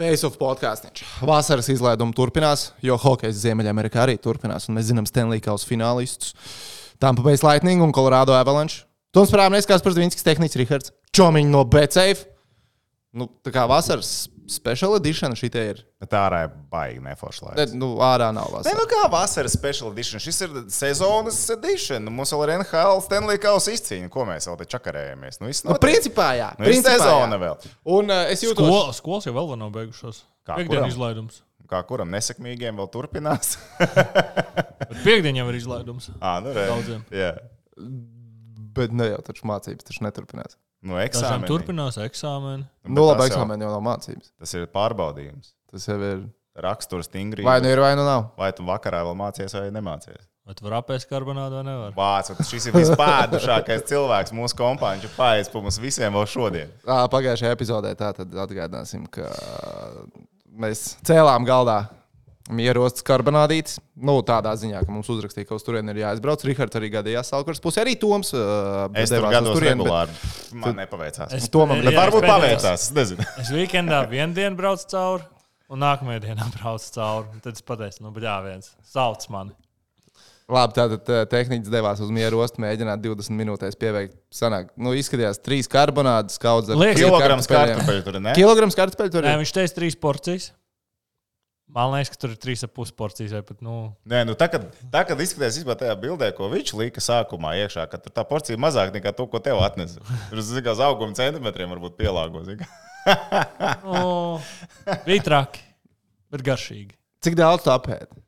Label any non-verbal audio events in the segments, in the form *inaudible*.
Face of podkāsts. Vasaras izlaiduma turpinās, jo hokejs Ziemeļamerikā arī turpinās. Mēs zinām Stanley Kausa finālistus. Tampa Bay Lightning un Colorado Avalanche. Toms Prāvnieks, kas par Zviņskis tehnicis Rihards. Čomiņš no BCF. Nu, tā kā vasaras special edition šī ir. Bet ārā ir baigi neforši Ne, laiks. nu, ārā nav Nē, vasara. nu kā vasaras special edition. Šis ir sezonas edition. Mums vēl ir NHL Stanley Kausa izcīņa. Ko mēs vēl te čakarējamies? Nu, viss Nu, principā, jā. Nu, principā, sezona jā. vēl. Un uh, es jūtos. Skol, skolas jau vēl nav beigušās. Kā, Piektdien kuram? izlaidums. Kā kuram nesekmīgiem vēl turpinās? Bet piekdien jau ir izlaidums. Ā, nu, re. Daudziem. Jā. Bet ne jau taču mācības, taču neturpinās. Nu, Dažiem eksāmeni. turpinās eksāmeni. Nu, Nu, labi, tas jau- eksāmeni jau nav mācības. Tas ir pārbaudījums. Tas jau ir. Raksturs stingri. Vai nu ir, vai nu nav. Vai tu vakarā vēl mācies vai nemācies? Vai tu vari apēst karbonādu vai nevar? Vāc, vai šis ir vispādušākais cilvēks mūsu kompānijā, kurš paies pa mums visiem vēl šodien. Pagājušajā epizodē tā tad atgādināsim, ka mēs cēlām galdā mierostas karbonādītes. Nu, tādā ziņā, ka mums uzrakstīja, ka uz turieni ir jāizbrauc. Rihards arī gadījās Salkars pusē. Arī Toms uh, Es tur gados turieni, bet regulāri. Man nepaveicās. Es- Jā, Bet varbūt paveicās. Es nezinu. Es weekendā *laughs* vienu dienu braucu cauri, un nākamajā dienā braucu cauri. Tad es pateicu, nu, bet jā, viens sauc mani. Labi, tātad uh, tehnicis devās uz mieru ostu, mēģināt 20 minūtēs pieveikt. Sanāk, nu, izskatījās trīs karbonādes, kaudzes Kilograms kartupeļu tur ne? Kilograms kartupeļu tur Nē, ir. viņš teica trīs porcijas. Man liekas, ka tur ir trīs ap pus porcijas. Vai pat, nu, Nē, nu tā, kad, tā, kad izskatās īstenībā tajā bildē, ko viņš lika sākumā iekšā, ka tā porcija ir mazāka nekā to, ko tev atnesa. Tur kā uz auguma centimetriem varbūt pielāgo. zini *laughs* kā. nu, bija traki, bet garšīgi. Cik daudz tu apēdi?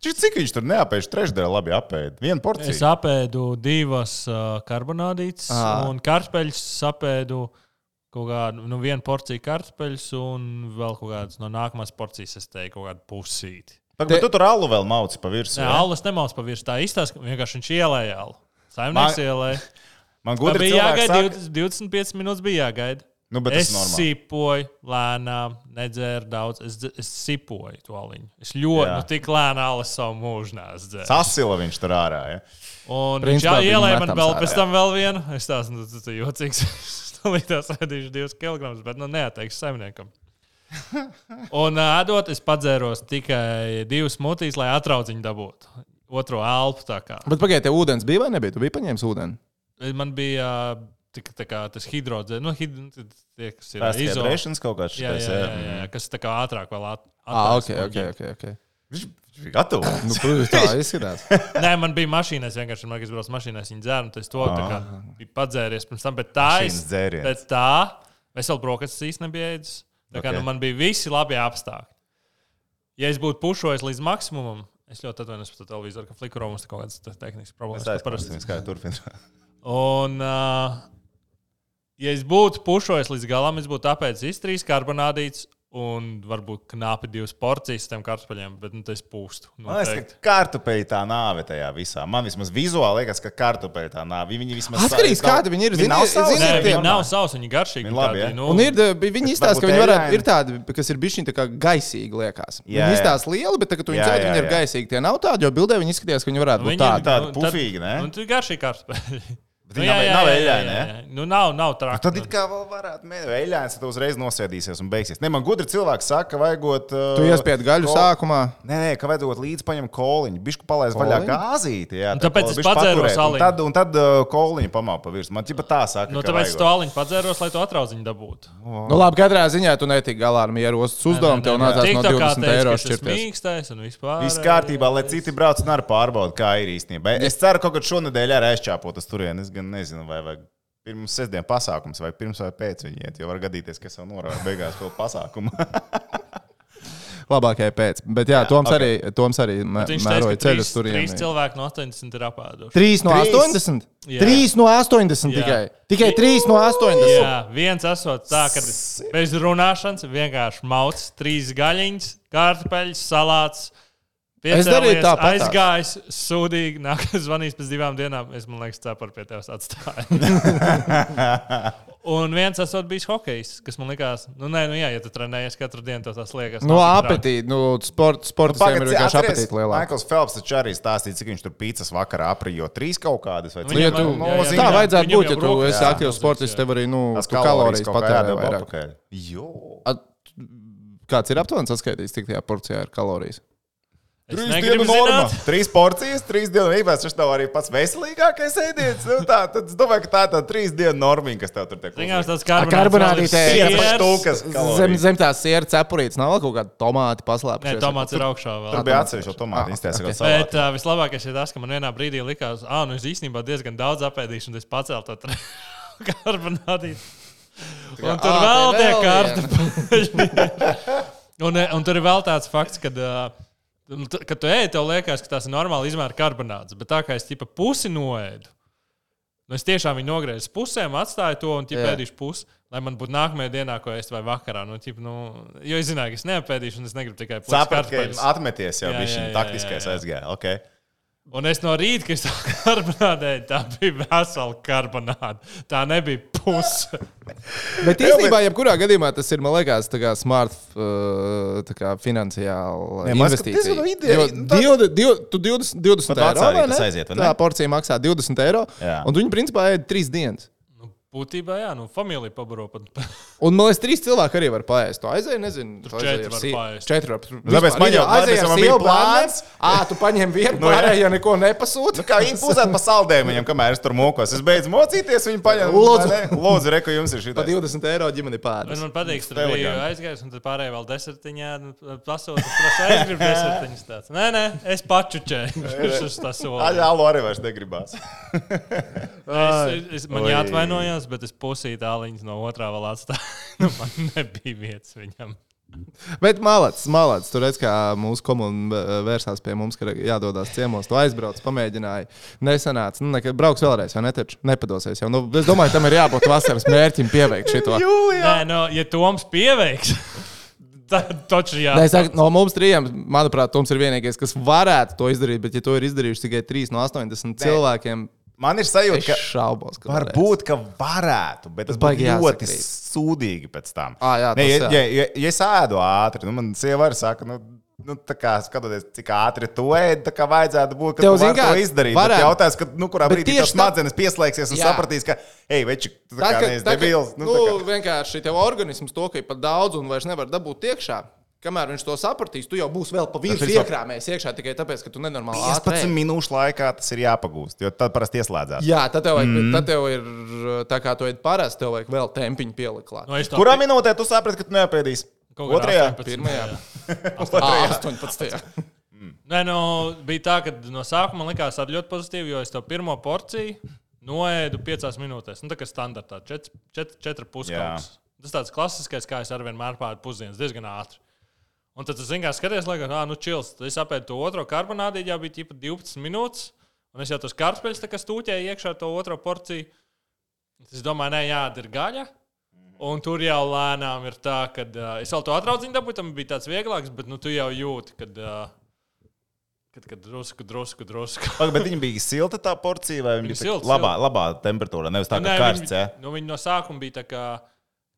Cik, cik viņš tur neapēž trešdaļu labi apēd? Vienu Es porciju. apēdu divas uh, karbonādītes, Ā. un kartupeļus apēdu kaut kādu, nu, vienu porciju kartupeļus, un vēl kaut kādas no nākamās porcijas, es teiktu, kaut kādu pusīti. Tagad, bet tu tur alu vēl mauci pa virsmu. Ja? alus nemaus pa virsmu. Tā izstāsta, ka vienkārši viņš ielēja alu. Saimnieks Man- ielēja. Man Tā gudri bija jāgaida, saka- 20, 25 minūtes bija jāgaida. Nu, bet tas es sipoju lēnām, nedzēru daudz. Es, es sipoju to aliņu. Es ļoti, Jā. nu, tik lēnām alas savu mūžu nesdzēru. Sasila viņš tur ārā. Ja? Un viņš Principā jā, viņu ielēja man vēl pēc jā. tam vēl vienu. Es tās, nu, tas ir jocīgs. Stāvītās ēdīšu divus kilogramus, bet, nu, neatteikšu saimniekam. Un ēdot, es padzēros tikai divas mutīs, lai atrauciņu dabūtu. Otro elpu tā kā. Bet pagaidiet, tev ūdens bija vai nebija? Tu biji paņēmis ūdeni. Man bija tika, tā kā, tas hidrodzēns, nu, hid, tie, kas ir Tās izo- hidrēšanas kaut kāds Jā, šitais, jā, jā, jā. jā, kas tā kā ātrāk vēl at, Ah, ok, atnāks ok, no ok. okay. Viņš viņš bija gatavs. *laughs* Nu, protams, tā izskatās. Nē, man bija mašīnā, es vienkārši man liekas, braucu mašīnā, viņa dzēra, un tas to tā kā bija padzēries pirms tam, bet tā Mašīnas dzēriens. Pēc tā, es vēl brokastis īsti nebiju ēdis. Tā kā Ok. nu, man bija visi labi apstākļi. Ja es būtu pušojis līdz maksimumam, es ļoti atvainojos par to televizoru, ka flikuro mums ir kaut kādas te- tehniskas problēmas. Es kas parasti- kā turpina. *laughs* Un, uh, ja es būtu pušojis līdz galam, es būtu apēdis trīs karbonādītes un varbūt knapi divas porcijas tiem kartupeļiem, bet nu, tas pūstu. Man liekas, ka kartupeļi tā nāve tajā visā. Man vismaz vizuāli liekas, ka kartupeļi tā nāve. Viņi vismaz Atkarīgs, kādi viņi ir. Viņi nav sausi. Nē, tie- viņi nav sausi, viņi garšīgi. Viņi labi, tādi, nu, Un ir, eh, viņi izstāsta, ka viņi varētu, ir tādi, kas ir bijuši tā kā gaisīgi, liekas. Jā, Viņi izstāsta lieli, bet tagad, viņi Jā, dzēr, jā, viņi ir jā. gaisīgi. Tie nav tādi, jo bildē viņi izskatījās, ka viņi varētu būt Viņi- tādi. tādi nu, pufīgi, ne? Nu, tu garšīgi kartupeļi. *laughs* Bet viņi nav- nav eļļaini, ne? Nu, nav, nav traki. Tad it kā vēl varētu mēģināt, eļļāns, tad uzreiz nosēdīsies un beigsies. Ne, man gudri cilvēki saka, ka vajagot. Uh, Tu iespied gaļu ko- sākumā. Nē, nē, ka vajadzot līdzi paņemt koliņu. Bišku palaist vaļā gāzīti. Jā, Un tā tāpēc es un aliņu. Tad, un tad uh, koliņu pamāpa pa virsmu. Man ķipa tā saka. Nu, tāpēc es vajagot. to aliņu padzēros, lai to atraudziņu dabūtu. Nu, labi, katrā ziņā tu netiki galā ar mieru ostas uzdevumu. Tev nācās no 20 eiro šķirties. Mīkstais un vispār. Viss kārtībā, lai citi brauc un arī pārbauda, kā ir īstenībā. Es ceru, ka kaut kad šonadēļ arī aizķāpot uz turieni. Es gan nezinu, vai vajag pirms sestdienas pasākums, vai pirms vai pēc viņa iet. Jo var gadīties, ka es jau norādu beigās vēl pasākumu. *laughs* Labākajai pēc. Bet jā, Toms ok. arī, Toms arī mēroja ka ceļu trīs, trīs cilvēki no 80 ir apēduši. 3 no Trīs? 80? Jā. 3 no 80 Jā. tikai. Tikai 3 no 80. Jā, viens esot tā, ka bez runāšanas vienkārši mauc trīs gaļiņas, kārtupeļus, salāts. Es darīju tāpat. Aizgājis, sūdīgi, nākamais zvanīs pēc divām dienām. Es man liekas, cepuri pie tevis atstāju. *laughs* Un viens esot bijis hokejs, kas man likās, nu, nē, nu, jā, ja tu trenējies katru dienu, tas tas liekas. No traki. apetīti, nu, sport, sportistiem ir vienkārši apetīti lielāki. Maikls Felps taču arī stāstīja, cik viņš tur pīcis vakarā aprijo trīs kaut kādas vai Nu, ja tu, jā, jā, tā vajadzētu būt, ja tu esi aktīvs sportists, tev arī nu, tu kalorijas patērē vairāk. Jo. Kāds ir aptuveni saskaitījis, cik tajā porcijā ir kalorijas? Trīs dienu norma. zināt. Trīs porcijas, trīs dienu īpaši. Tas tev arī pats veselīgākais ēdiens. Nu, tā, tad es domāju, ka tā ir tā trīs dienu norma, kas tev tur tiek Ziniet, tas karbonādītē. Zem, zem tās sieras cepurītes nav kaut kāda tomāta Nē, paslēpta. tomāts ir augšā vēl. Tur bija atsevišķi tomāti. Ah, okay. Bet uh, vislabākais ir tas, ka man vienā brīdī likās, ah, nu es īstenībā diezgan daudz apēdīšu, un es pacēlu to *laughs* karbonādītu. Un tur vēl tie eh, *laughs* un tur ir vēl tāds fakts, ka, uh, kad tu ej, tev liekas, ka tas ir normāli izmēra karbonāts. Bet tā kā es tipa pusi noēdu, nu es tiešām viņu nogriezu pusēm, atstāju to un tipa Jā. ēdīšu pusi. Lai man būtu nākamajā dienā, ko ēst vai vakarā. Nu, ķip, nu, jo es zināju, ka es neapēdīšu, un es negribu tikai pusi Sapratu, ka atmeties jau bija šī taktiskais aizgāja. Okay. Un es no rīta, kad es to *laughs* karbonādēju, tā bija vesela karbonāde. Tā nebija puse. *laughs* Bet īstenībā, jebkurā gadījumā tas ir, man liekas, tā kā smart, uh, tā kā ka investīcija. diezgan ideja. Jo Nu, tā- divu- divu- Tu 20, 20 Pat eiro. vai aiziet, vai ne? Tā porcija maksā 20 eiro. Jā. Un viņi principā ēd 3 dienas. Būtībā, jā, nu, familija pabaro pat. *laughs* Un man liekas, trīs cilvēki arī var paēst. To aizēju, nezinu. tu četri aizēji ar var paēst. Četri var. Tāpēc man jau- ar man bija plāns. Ā, tu paņem vienu *laughs* Nu, jā. pārējo, neko nepasūti. Nu, kā viņi pusēt pa saldējumu viņam, kamēr es tur mokos. Es beidzu mocīties, viņi paņem. Lūdzu. Lūdzu, reku jums ir šī Pa 20 eiro ģimeni pēdas. man patīk, ka tur bija aizgājis, un tad pārējie vēl desertiņā nu, pasūta. Es aizgribu *laughs* desertiņus tāds. Nē, nē, es pačučēju. Šis tas Aļā, solis. alo, arī vairs negribās. Es, es, man Oi. Jāatvainojas, bet es pusīju tāliņas no otrā vēl atstāju. *laughs* Nu, man nebija vietas viņam. Bet malāts, malāts. Tur redz, kā mūsu komuna eh, vērsās pie mums, ka jādodas ciemos. Tu aizbrauc, pamēģināji. Nesanāca. Nu, nekad brauks vēlreiz, vai ne? Taču nepadosies jau. Nu, es domāju, tam ir jābūt vasaras mērķim pieveikt šo. Nē, no, ja Toms pieveiks, *laughs* tad taču jā. Nē, saku, no mums trijiem, manuprāt, Toms ir vienīgais, kas varētu to izdarīt. Bet, ja to ir izdarījuši tikai 3 no 80 cilvēkiem, Man ir sajūta, ka šaubos. ka varbūt, ka varētu, bet tas būtu ļoti jāsakrīt. sūdīgi pēc tam. Ā, jā, ne, ja, ja, ja, ja es ēdu ātri, nu, man sieva arī saka, nu, nu, tā kā skatoties, cik ātri tu ēdi, tā kā vajadzētu būt, ka Tev, tu vari kā, to izdarīt. varētu. Bet jautājums, ka, nu, kurā brīdī tas tā- smadzenes pieslēgsies un Jā. sapratīs, ka, ej, veči, tu tā Tā, kā ka, neesi tā, debils. nu, Nu, tā kā- vienkārši tev organisms to, ka ir pat daudz un vairs nevar dabūt iekšā. Kamēr viņš to sapratīs, tu jau būsi vēl pa vēl- iekrāmējis iekšā tikai tāpēc, ka tu nenormāli 15 ātri ēd. minūšu laikā tas ir jāpagūst, jo tad parasti ieslēdzās. Jā, tad tev, vajag, mm. tad tev ir tā kā tu esi parasti, tev vajag vēl tempiņu pielikt klāt. Nu, Kurā minūtē tu saprati, ka tu neapēdīsi? Kaut kādā Otrajā? 18. Pirmajā. jā. *laughs* 18. Nē, nu, bija tā, ka no sākuma man likās ļoti pozitīvi, jo es to pirmo porciju noēdu piecās minūtēs. Nu, tā kā standartā, 4,5 Jā. kaut kas. Tas tāds klasiskais, kā es ar vienu mēru pāri pusdienas, diezgan ātri. Un tad, zināmā mērā, skaties, liekas, ah, nu, čils. Tad es apēdu to otro karbonādīti, jau bija tipa 12 minūtes. Un es jau tos kartupeļus kā stūķēju iekšā to otro porciju. Es domāju, nē, jādara gaļa. Un tur jau lēnām ir tā, ka uh, es vēl to atraudziņu dabūju, tam bija tāds vieglāks, bet nu, tu jau jūti, kad, uh, kad, kad drusku, drusku, drusku. Paga, bet viņa bija silta tā porcija, vai Viņa bija silta, labā, labā temperatūrā, nevis tā Nu, kā nē, karsts. viņi, ja? nu, viņi no sākuma bija tā kā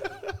un, un ir nu, ir ir nu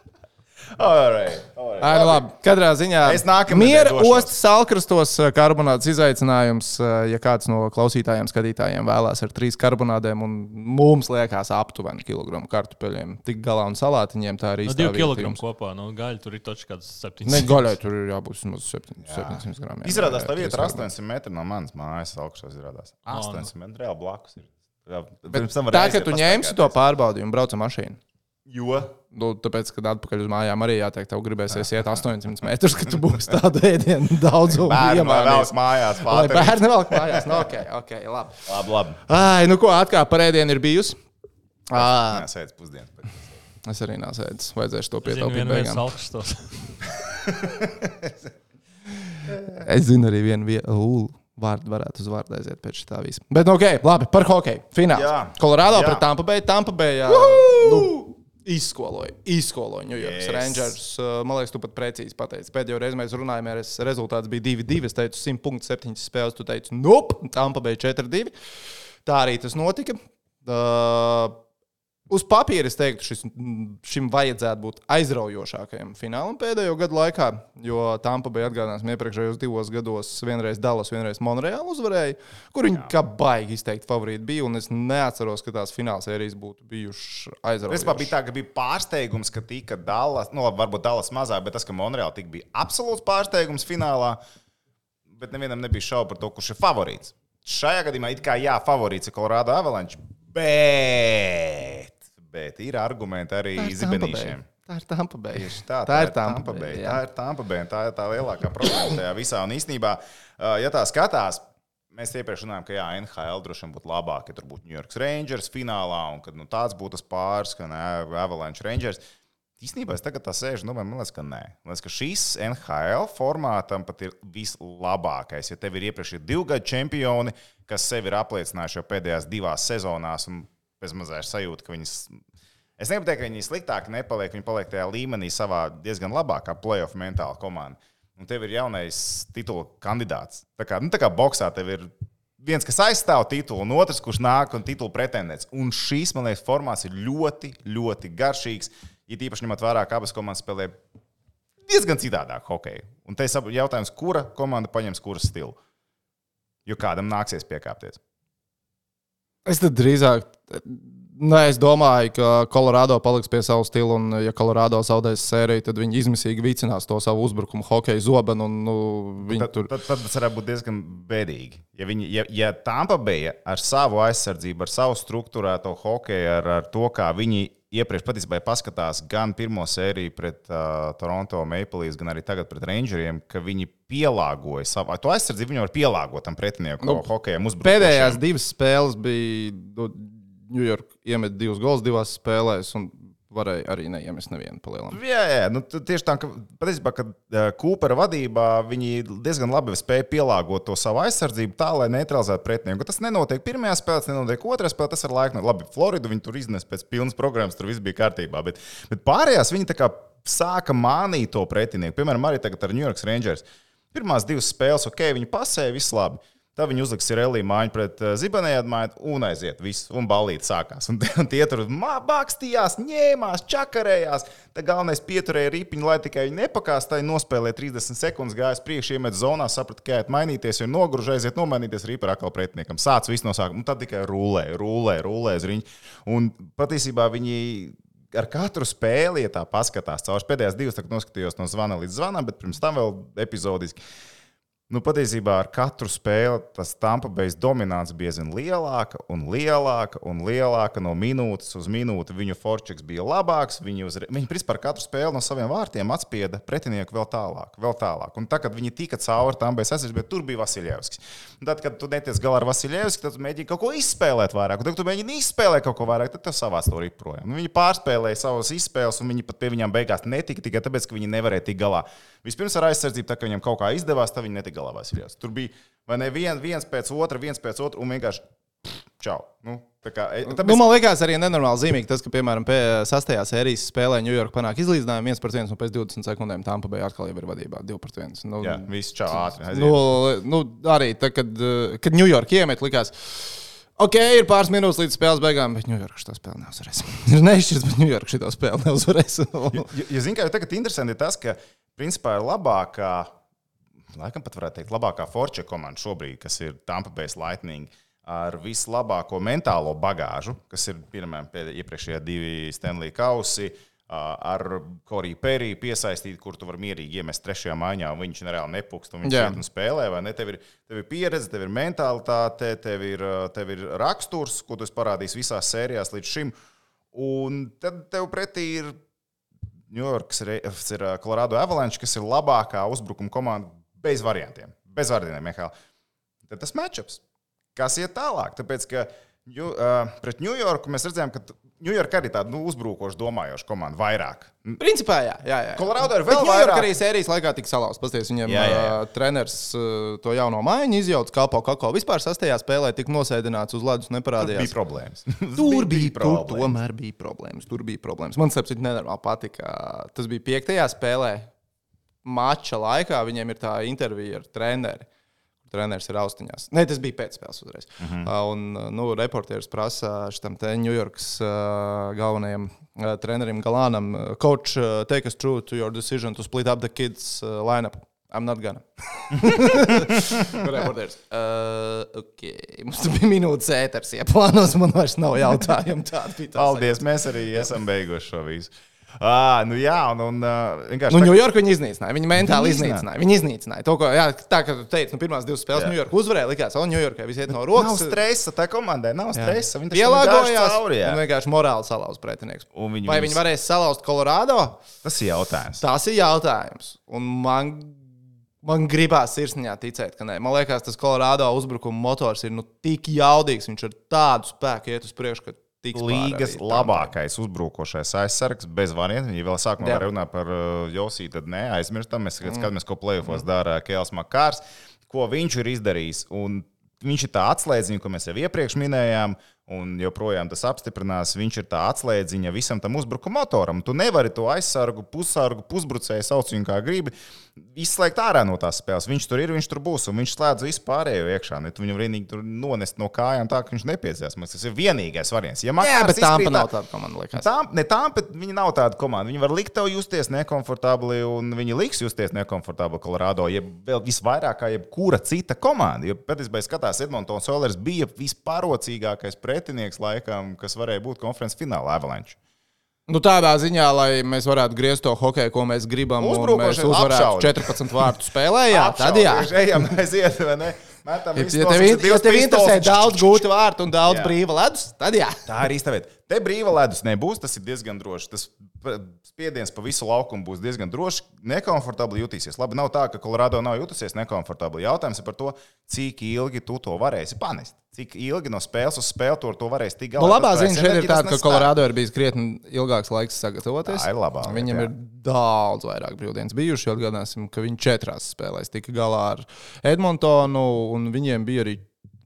nu, nu. Un ko čūlu. Alright, alright. Ai, nu labi, katrā ziņā. Es nākamnedēļ Miera ostas salkrastos karbonāts izaicinājums. Ja kāds no klausītājiem, skatītājiem vēlās ar trīs karbonādēm, un mums liekas aptuveni kilogramu kartupeļiem, tik galā un salātiņiem, tā arī No īstā 2 vieta kg jums. kopā. Nu, gaļa tur ir taču kāds 7. Ne, gaļai tur ir jābūt vismaz 700 gramiem. Izrādās, tā vieta ir trīs 800 metri no manas mājas augšas. Izrādās, nu. 800 metri reāli blakus. Ir. Jā, Bet Tā, ka tu ņemsi to pastaigāties. pārbaudījumu, brauc ar mašīnu. Jo Nu, tāpēc, kad atpakaļ uz mājām arī jāteikt, tev gribēsies iet 800 metrus, ka tu būsi tādu ēdienu daudzumu bērnu vēl mājās. Lai bērni vēl mājās. Nu, ok, ok, labi. Labi, labi. Ai, nu ko, atkal par ēdienu ir bijusi. Nē, sēdz pusdienas. bet- Es arī nesēdu. Vajadzēs to pietaupīt beigām. salkstos. *laughs* Es zinu arī vienu vietu. Vārdu varētu uz vārdu aiziet pēc tā visa. Bet, nu, ok, labi, par hokeju. Fināls. Jā. Kolorādo Jā. pret Tampa Bay. Tampa Bay jā, nu, Izskoloja, izskoloja New York Yes. Rangers. Uh, Man liekas, tu pat precīzi pateici. Pēdējo reizi mēs runājām, ir rezultāts bija 2-2. Es teicu, 100,7 spēles. Tu teici, nope, tam pabeigts 4-2. Tā arī tas notika. Uh, Uz papīra es teiktu, šis, šim vajadzētu būt aizraujošākajam finālam pēdējo gadu laikā, jo Tampa bija atgādināts iepriekšējos divos gados. Vienreiz Dallas, vienreiz Monreāla uzvarēja, kur viņi kā baigi izteikti favorīti bija. un Es neatceros, ka tās fināla sērijas būtu bijušas aizraujošas. bija tā, ka bija pārsteigums, ka tika Dallas, nu, labi, varbūt Dallas mazāk, bet tas, ka Monreāla tik bija absolūts pārsteigums finālā, bet nevienam nebija šaubu par to, kurš ir favorīts. Šajā gadījumā it kā jā, favorīts ir Colorado Avalanche, bet, bet ir argumenti arī Tā zibenīšiem. Tā ir Tampa Bay. Tieši tā, tā ir Tampa Bay. Tā ir Tampa Bay. Tā ir tā lielākā problēma tajā visā. Un īstenībā, ja tā skatās, mēs iepriekš runājām, ka jā, NHL droši vien būtu labāk, ja tur būtu New York Rangers finālā, un kad nu, tāds būtu tas pāris, ka ne, Avalanche Rangers. Īstenībā es tagad tā sēžu, nu, man liekas, ka nē. Man liekas, ka šis NHL formātam pat ir vislabākais. Ja tev ir iepriekš ir divu gadu čempioni, kas sevi ir apliecinājuši jau pēdējās divās sezonās, un bez mazā ir sajūta, ka viņas Es negribu teikt, ka viņi sliktāk nepaliek. Viņi paliek tajā līmenī savā diezgan labākā playoff mentāla komanda. Un tev ir jaunais titula kandidāts. Tā kā, nu, tā kā boxā tev ir viens, kas aizstāv titulu, un otrs, kurš nāk un titula pretendents. Un šīs, man liekas, formāts ir ļoti, ļoti garšīgs. Ir īpaši ņemot vērā, ka abas komandas spēlē diezgan citādāk hokeju. Un te ir jautājums, kura komanda paņems kuras stilu. Jo kādam nāksies piekāpties. Es tad drīzāk. Nē, es domāju, ka Colorado paliks pie sava stila, un, ja Colorado zaudēs sēriju, tad viņi izmisīgi vicinās to savu uzbrukumu, hokeja zobenu. Un, nu, Tad, tur tad, tad tas varētu būt diezgan bēdīgi. Ja, viņi, ja, ja Tampa bija ar savu aizsardzību, ar savu struktūrēto hokeju, ar, ar to, kā viņi iepriekš patiesībā paskatās gan pirmo sēriju pret uh, Toronto Maple Leafs, gan arī tagad pret Rangeriem, ka viņi pielāgoja savu to aizsardzību. Viņi var pielāgot tam pretiniekam, Nu, hokejam, uzbrukumu. pēdējās divas spēles bija. nu, New York iemet divus gols divās spēlēs, un varēja arī neiemest nevienu palielināt. Jā, jā, nu, tieši tā, ka patiesībā, kad Kūpera vadībā viņi diezgan labi spēja pielāgot to savu aizsardzību tā, lai neutralizētu pretinieku. Tas nenotiek pirmajā spēlē, tas nenotiek otrajā spēlē, tas ir laika. No, labi, Floridu viņi tur iznes pēc pilnas programmas, tur viss bija kārtībā, bet, bet pārējās viņi tā kā sāka mānīt to pretinieku. Piemēram, arī tagad ar New York Rangers. Pirmās divas spēles, ok, viņi pasēja, viss labi. Tad viņi uzliks Sirelī mājiņu pret uh, Zibanēju atmaiņu un aiziet. Viss, un balīti sākās. Un, un tie tur mākslījās, ņēmās, čakarējās. Tā galvenais pieturēja ripiņu, lai tikai viņi nepakāstāja, nospēlēja 30 sekundes, gāja priekšā, iemet zonā, saprata, ka jāiet mainīties, jo nogruž, aiziet nomainīties rīpa atkal pretiniekam. Sāc viss no sākuma, un tad tikai rulē, rulē, rulē uz riņķi. Un patiesībā viņi ar katru spēli, ja tā paskatās, caur pēdējās divas, tad noskatījos no zvana līdz zvanam, bet pirms tam vēl epizodiski. Nu, patiesībā ar katru spēli tas Tampa Bay dominants bija aizvien lielāka un lielāka un lielāka. No minūtes uz minūti viņu forčeks bija labāks. Viņi, uzre... viņi principā ar katru spēli no saviem vārtiem atspieda pretinieku vēl tālāk. Vēl tālāk. Un tā, kad viņi tika cauri tam bez aizsardzības, bet tur bija Vasiljevskis. Tad, kad tu netiec galā ar Vasiljevski, tad mēģini kaut ko izspēlēt vairāk. Tad, kad tu mēģini izspēlēt kaut ko vairāk, tad tev savās to riproja. Un Viņi pārspēlēja savas izspēles, un viņi pat pie viņiem beigās netika tikai tāpēc, ka viņi nevarēja tikt galā. Vispirms ar aizsardzību, tā kā viņiem kaut kā izdevās, tad viņi netika galā Vasiljevs. Tur bija vai ne vien, viens pēc otra, viens pēc otra, un vienkārši čau. Nu, tā kā, e, Tāpēc... Nu, man liekas, arī nenormāli zīmīgi tas, ka, piemēram, pie sastajā sērijas spēlē New York panāk izlīdzinājumu 1 pret 1 un pēc 20 sekundēm tam pabeigts atkal ir vadībā 2 pret 1. Nu, jā, viss čau ātri. nu, nu, arī tad, kad, kad New York iemet, likās. Ok, ir pāris minūtes līdz spēles beigām, bet York šo spēli neuzvarēs. *laughs* Ir neizšķirts, bet York šo spēli neuzvarēs. Ja, ja zini, kā tagad interesanti ir tas, ka principā ir labākā, laikam pat varētu teikt, labākā Forča komanda šobrīd, kas ir Tampa Bay Lightning. Ar vislabāko mentālo bagāžu, kas ir piemēram pēdējie iepriekšējie divi Stanley Kausi, ā, ar Koriju Periju piesaistīt, kur tu vari mierīgi iemest trešajā maiņā, un viņš nereāli nepukst, un viņš iet un spēlē. Tev, ir, tev ir pieredze, tev ir mentalitāte, tev ir, tev ir raksturs, ko tu esi parādījis visās sērijās līdz šim. Un tad tev pretī ir New York, ir Colorado Avalanche, kas ir labākā uzbrukuma komanda bez variantiem. Bez variantiem, Mihāl. Tad tas matčups. Kas iet tālāk? Tāpēc, ka Ju, uh, pret Ņujorku mēs redzējām, ka Ņujorka arī tāda nu, uzbrukoša, domājoša komanda vairāk. Principā, jā. jā, jā. Colorado ir vēl vairāk. arī sērijas laikā tika salauzts. Pasties, viņiem Jā, jā, jā. Uh, treneris uh, to jauno maiņu izjauca kalpo kako. Vispār sastajā spēlē tika nosēdināts uz ledus, Bija neparādījās. problēmas. *laughs* Tur bija, tur problēmas. tomēr bija problēmas. Tur bija problēmas. Man saprot, nenormāli patika. Tas bija piektajā spēlē. Mača laikā viņiem ir tā intervija ar treneri. Treneris ir austiņās. Nē, tas bija pēcspēles uzreiz. Uh Mhm. -huh. Un nu, reportieris prasa šitam te Ņujorkas uh, galvenajam uh, trenerim Galānam, uh, Coach, uh, take us through to your decision to split up the kids uh, lineup. I'm not gonna. *laughs* Reportieris. Uh, okay. Mums bija minūtes ēters, ja plānos man vairs nav jautājumu. Tāda bija tā Paldies, mēs arī esam beiguši šo visu. À, nu jā, un, un vienkārši. Nu, tā- Ņujorka viņi iznīcināja. Viņi mentāli Viņi iznīcināja. Viņi iznīcināja. To, ko, jā, tā kā tu teici, nu, pirmās divas spēles. Ņujorka uzvarēja, likās, ka Ņujorkai viss iet no Nav rokas. stresa, tā komandai nav stresa. Viņi Pielāgojās. Cauri, un vienkārši morāli salauz pretinieks. Viņi Vai viņi varēs salauzt Kolorādo? Tas ir jautājums. Tas ir jautājums. Un man, man gribās sirsniņā ticēt, ka nē. Man liekas, tas Kolorādo uzbrukuma motors ir nu, tik jaudīgs. Viņš ar tādu spēku iet uz priekšu, ka Līgas labākais uzbrukošais aizsargs, bez variantiem. Ja vēl sākumā Jā. var runāt par uh, Josiju, tad nē, aizmirstam. Mēs Mm. skatāmies, ko plēsofos dara Kēls Makārs, ko viņš ir izdarījis. Un viņš ir tā atslēdziņa, ko mēs jau iepriekš minējām, un joprojām tas apstiprinās. Viņš ir tā atslēdziņa visam tam uzbrukuma motoram. Tu nevari to aizsargu, pussargu, pusbrucēju sauc viņu kā gribi. Izslēgt ārā no tās spēles. Viņš tur ir, viņš tur būs, un viņš slēdz visu pārējo iekšā. Ne, tu viņu vienīgi nonest no kājām tā, ka viņš nepieciešams. Man Tas ir vienīgais variants. Ja Jā, bet tā nav tāda komanda. Tā, ne tā, bet viņi nav tāda komanda. Viņi var likt tev justies nekomfortabli, un viņi liks justies nekomfortabli Colorado. Jeb vēl visvairāk kā jebkura cita komanda. Jo patiesībā, ja skatās, Edmontonas Oilers bija visparocīgākais pretinieks laikam, kas varēja būt konferences finālā Avalanche. Nu, tādā ziņā, lai mēs varētu griezt to hokeju, ko mēs gribam, un mēs uzvarētu apšaudi. 14 vārtu spēlē. Jā, tad jā. Ejam, aiziet, vai ne? Metam Ja, ja tev, ja tev interesē daudz gūtu vārtu un daudz Jā. brīva ledus, tad jā. Tā ir īsta vieta. Te brīva ledus nebūs, tas ir diezgan droši. Tas spiediens pa visu laukumu būs diezgan droši. Nekomfortabli jutīsies. Labi, nav tā, ka Colorado nav jutusies nekomfortabli. Jautājums ir par to, cik ilgi tu to varēsi panest. Cik ilgi no spēles uz spēli tu ar to varēsi tikt galā. Nu, labā ziņa šeit ir tāda, ka Kolorādo ir bijis krietni ilgāks laiks sagatavoties. Tā ir labā Viņam jā. ir daudz vairāk brīvdienas bijuši. Atgādāsim, ka viņi četrās spēlēs tika galā ar Edmontonu, un viņiem bija arī.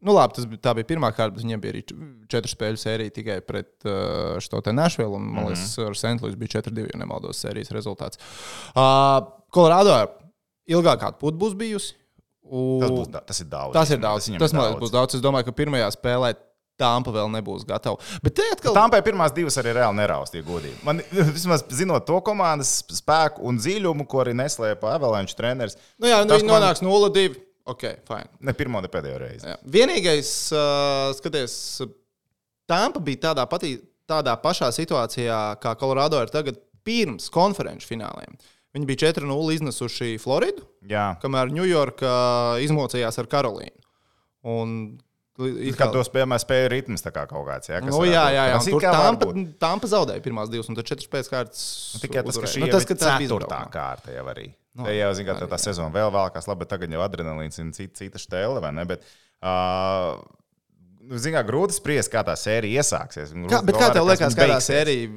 Nu, labi, tas tā bija pirmā kārta, bet viņiem bija arī četru spēļu sērija tikai pret uh, šo te Nashville. Un, man liekas, Mhm. ar Sentlīs bija 4-2, ja nemaldos, sērijas rezultāts. Uh, Kolorādo ilgāk kāda puta būs bijusi. Un- Tas, būs, tas ir daudz. Tas ir daudz. Tas, ir man liekas, būs daudz. Es domāju, ka pirmajā spēlē Tampa vēl nebūs gatava. Bet te atkal. Tāmpē pirmās divas arī reāli neraust, ja godīgi. Man, *laughs* vismaz zinot to komandas spēku un dziļumu, ko arī neslēpa Avalanche treneris, Nu jā, nu, tas viņi man- nonāks 0-2. Ok, fine. ne pirmo, ne pēdējo reizi. Jā. Vienīgais, uh, skaties, Tampa bija tādā, patī, tādā pašā situācijā, kā Colorado ir tagad pirms konferenču fināliem. Viņi bija 4-0 iznesuši Floridu, Jā. kamēr Ņujorka izmocījās ar Karolīnu. Un, it Kā tos piemēram spēja ritms tā kā kaut kāds. Jā, kas Nu, jā, jā, jā. Un Tur Tampa. Tampa zaudēja pirmās divas, un tad četras pēc kārtas. Tikai tas, ka šī Nu, nu, tas, ka tas bija ceturtā kārta jau arī. Nu, No, jau zina, ka arī, tā sezona vēl vēlākās, labi, tagad jau adrenalīns ir cita, cita stēle, vai ne? Bet, uh, Zinām, grūti spriest, kā tā sērija iesāksies. Kā, bet kā tev liekas, kādā beigsies? sērija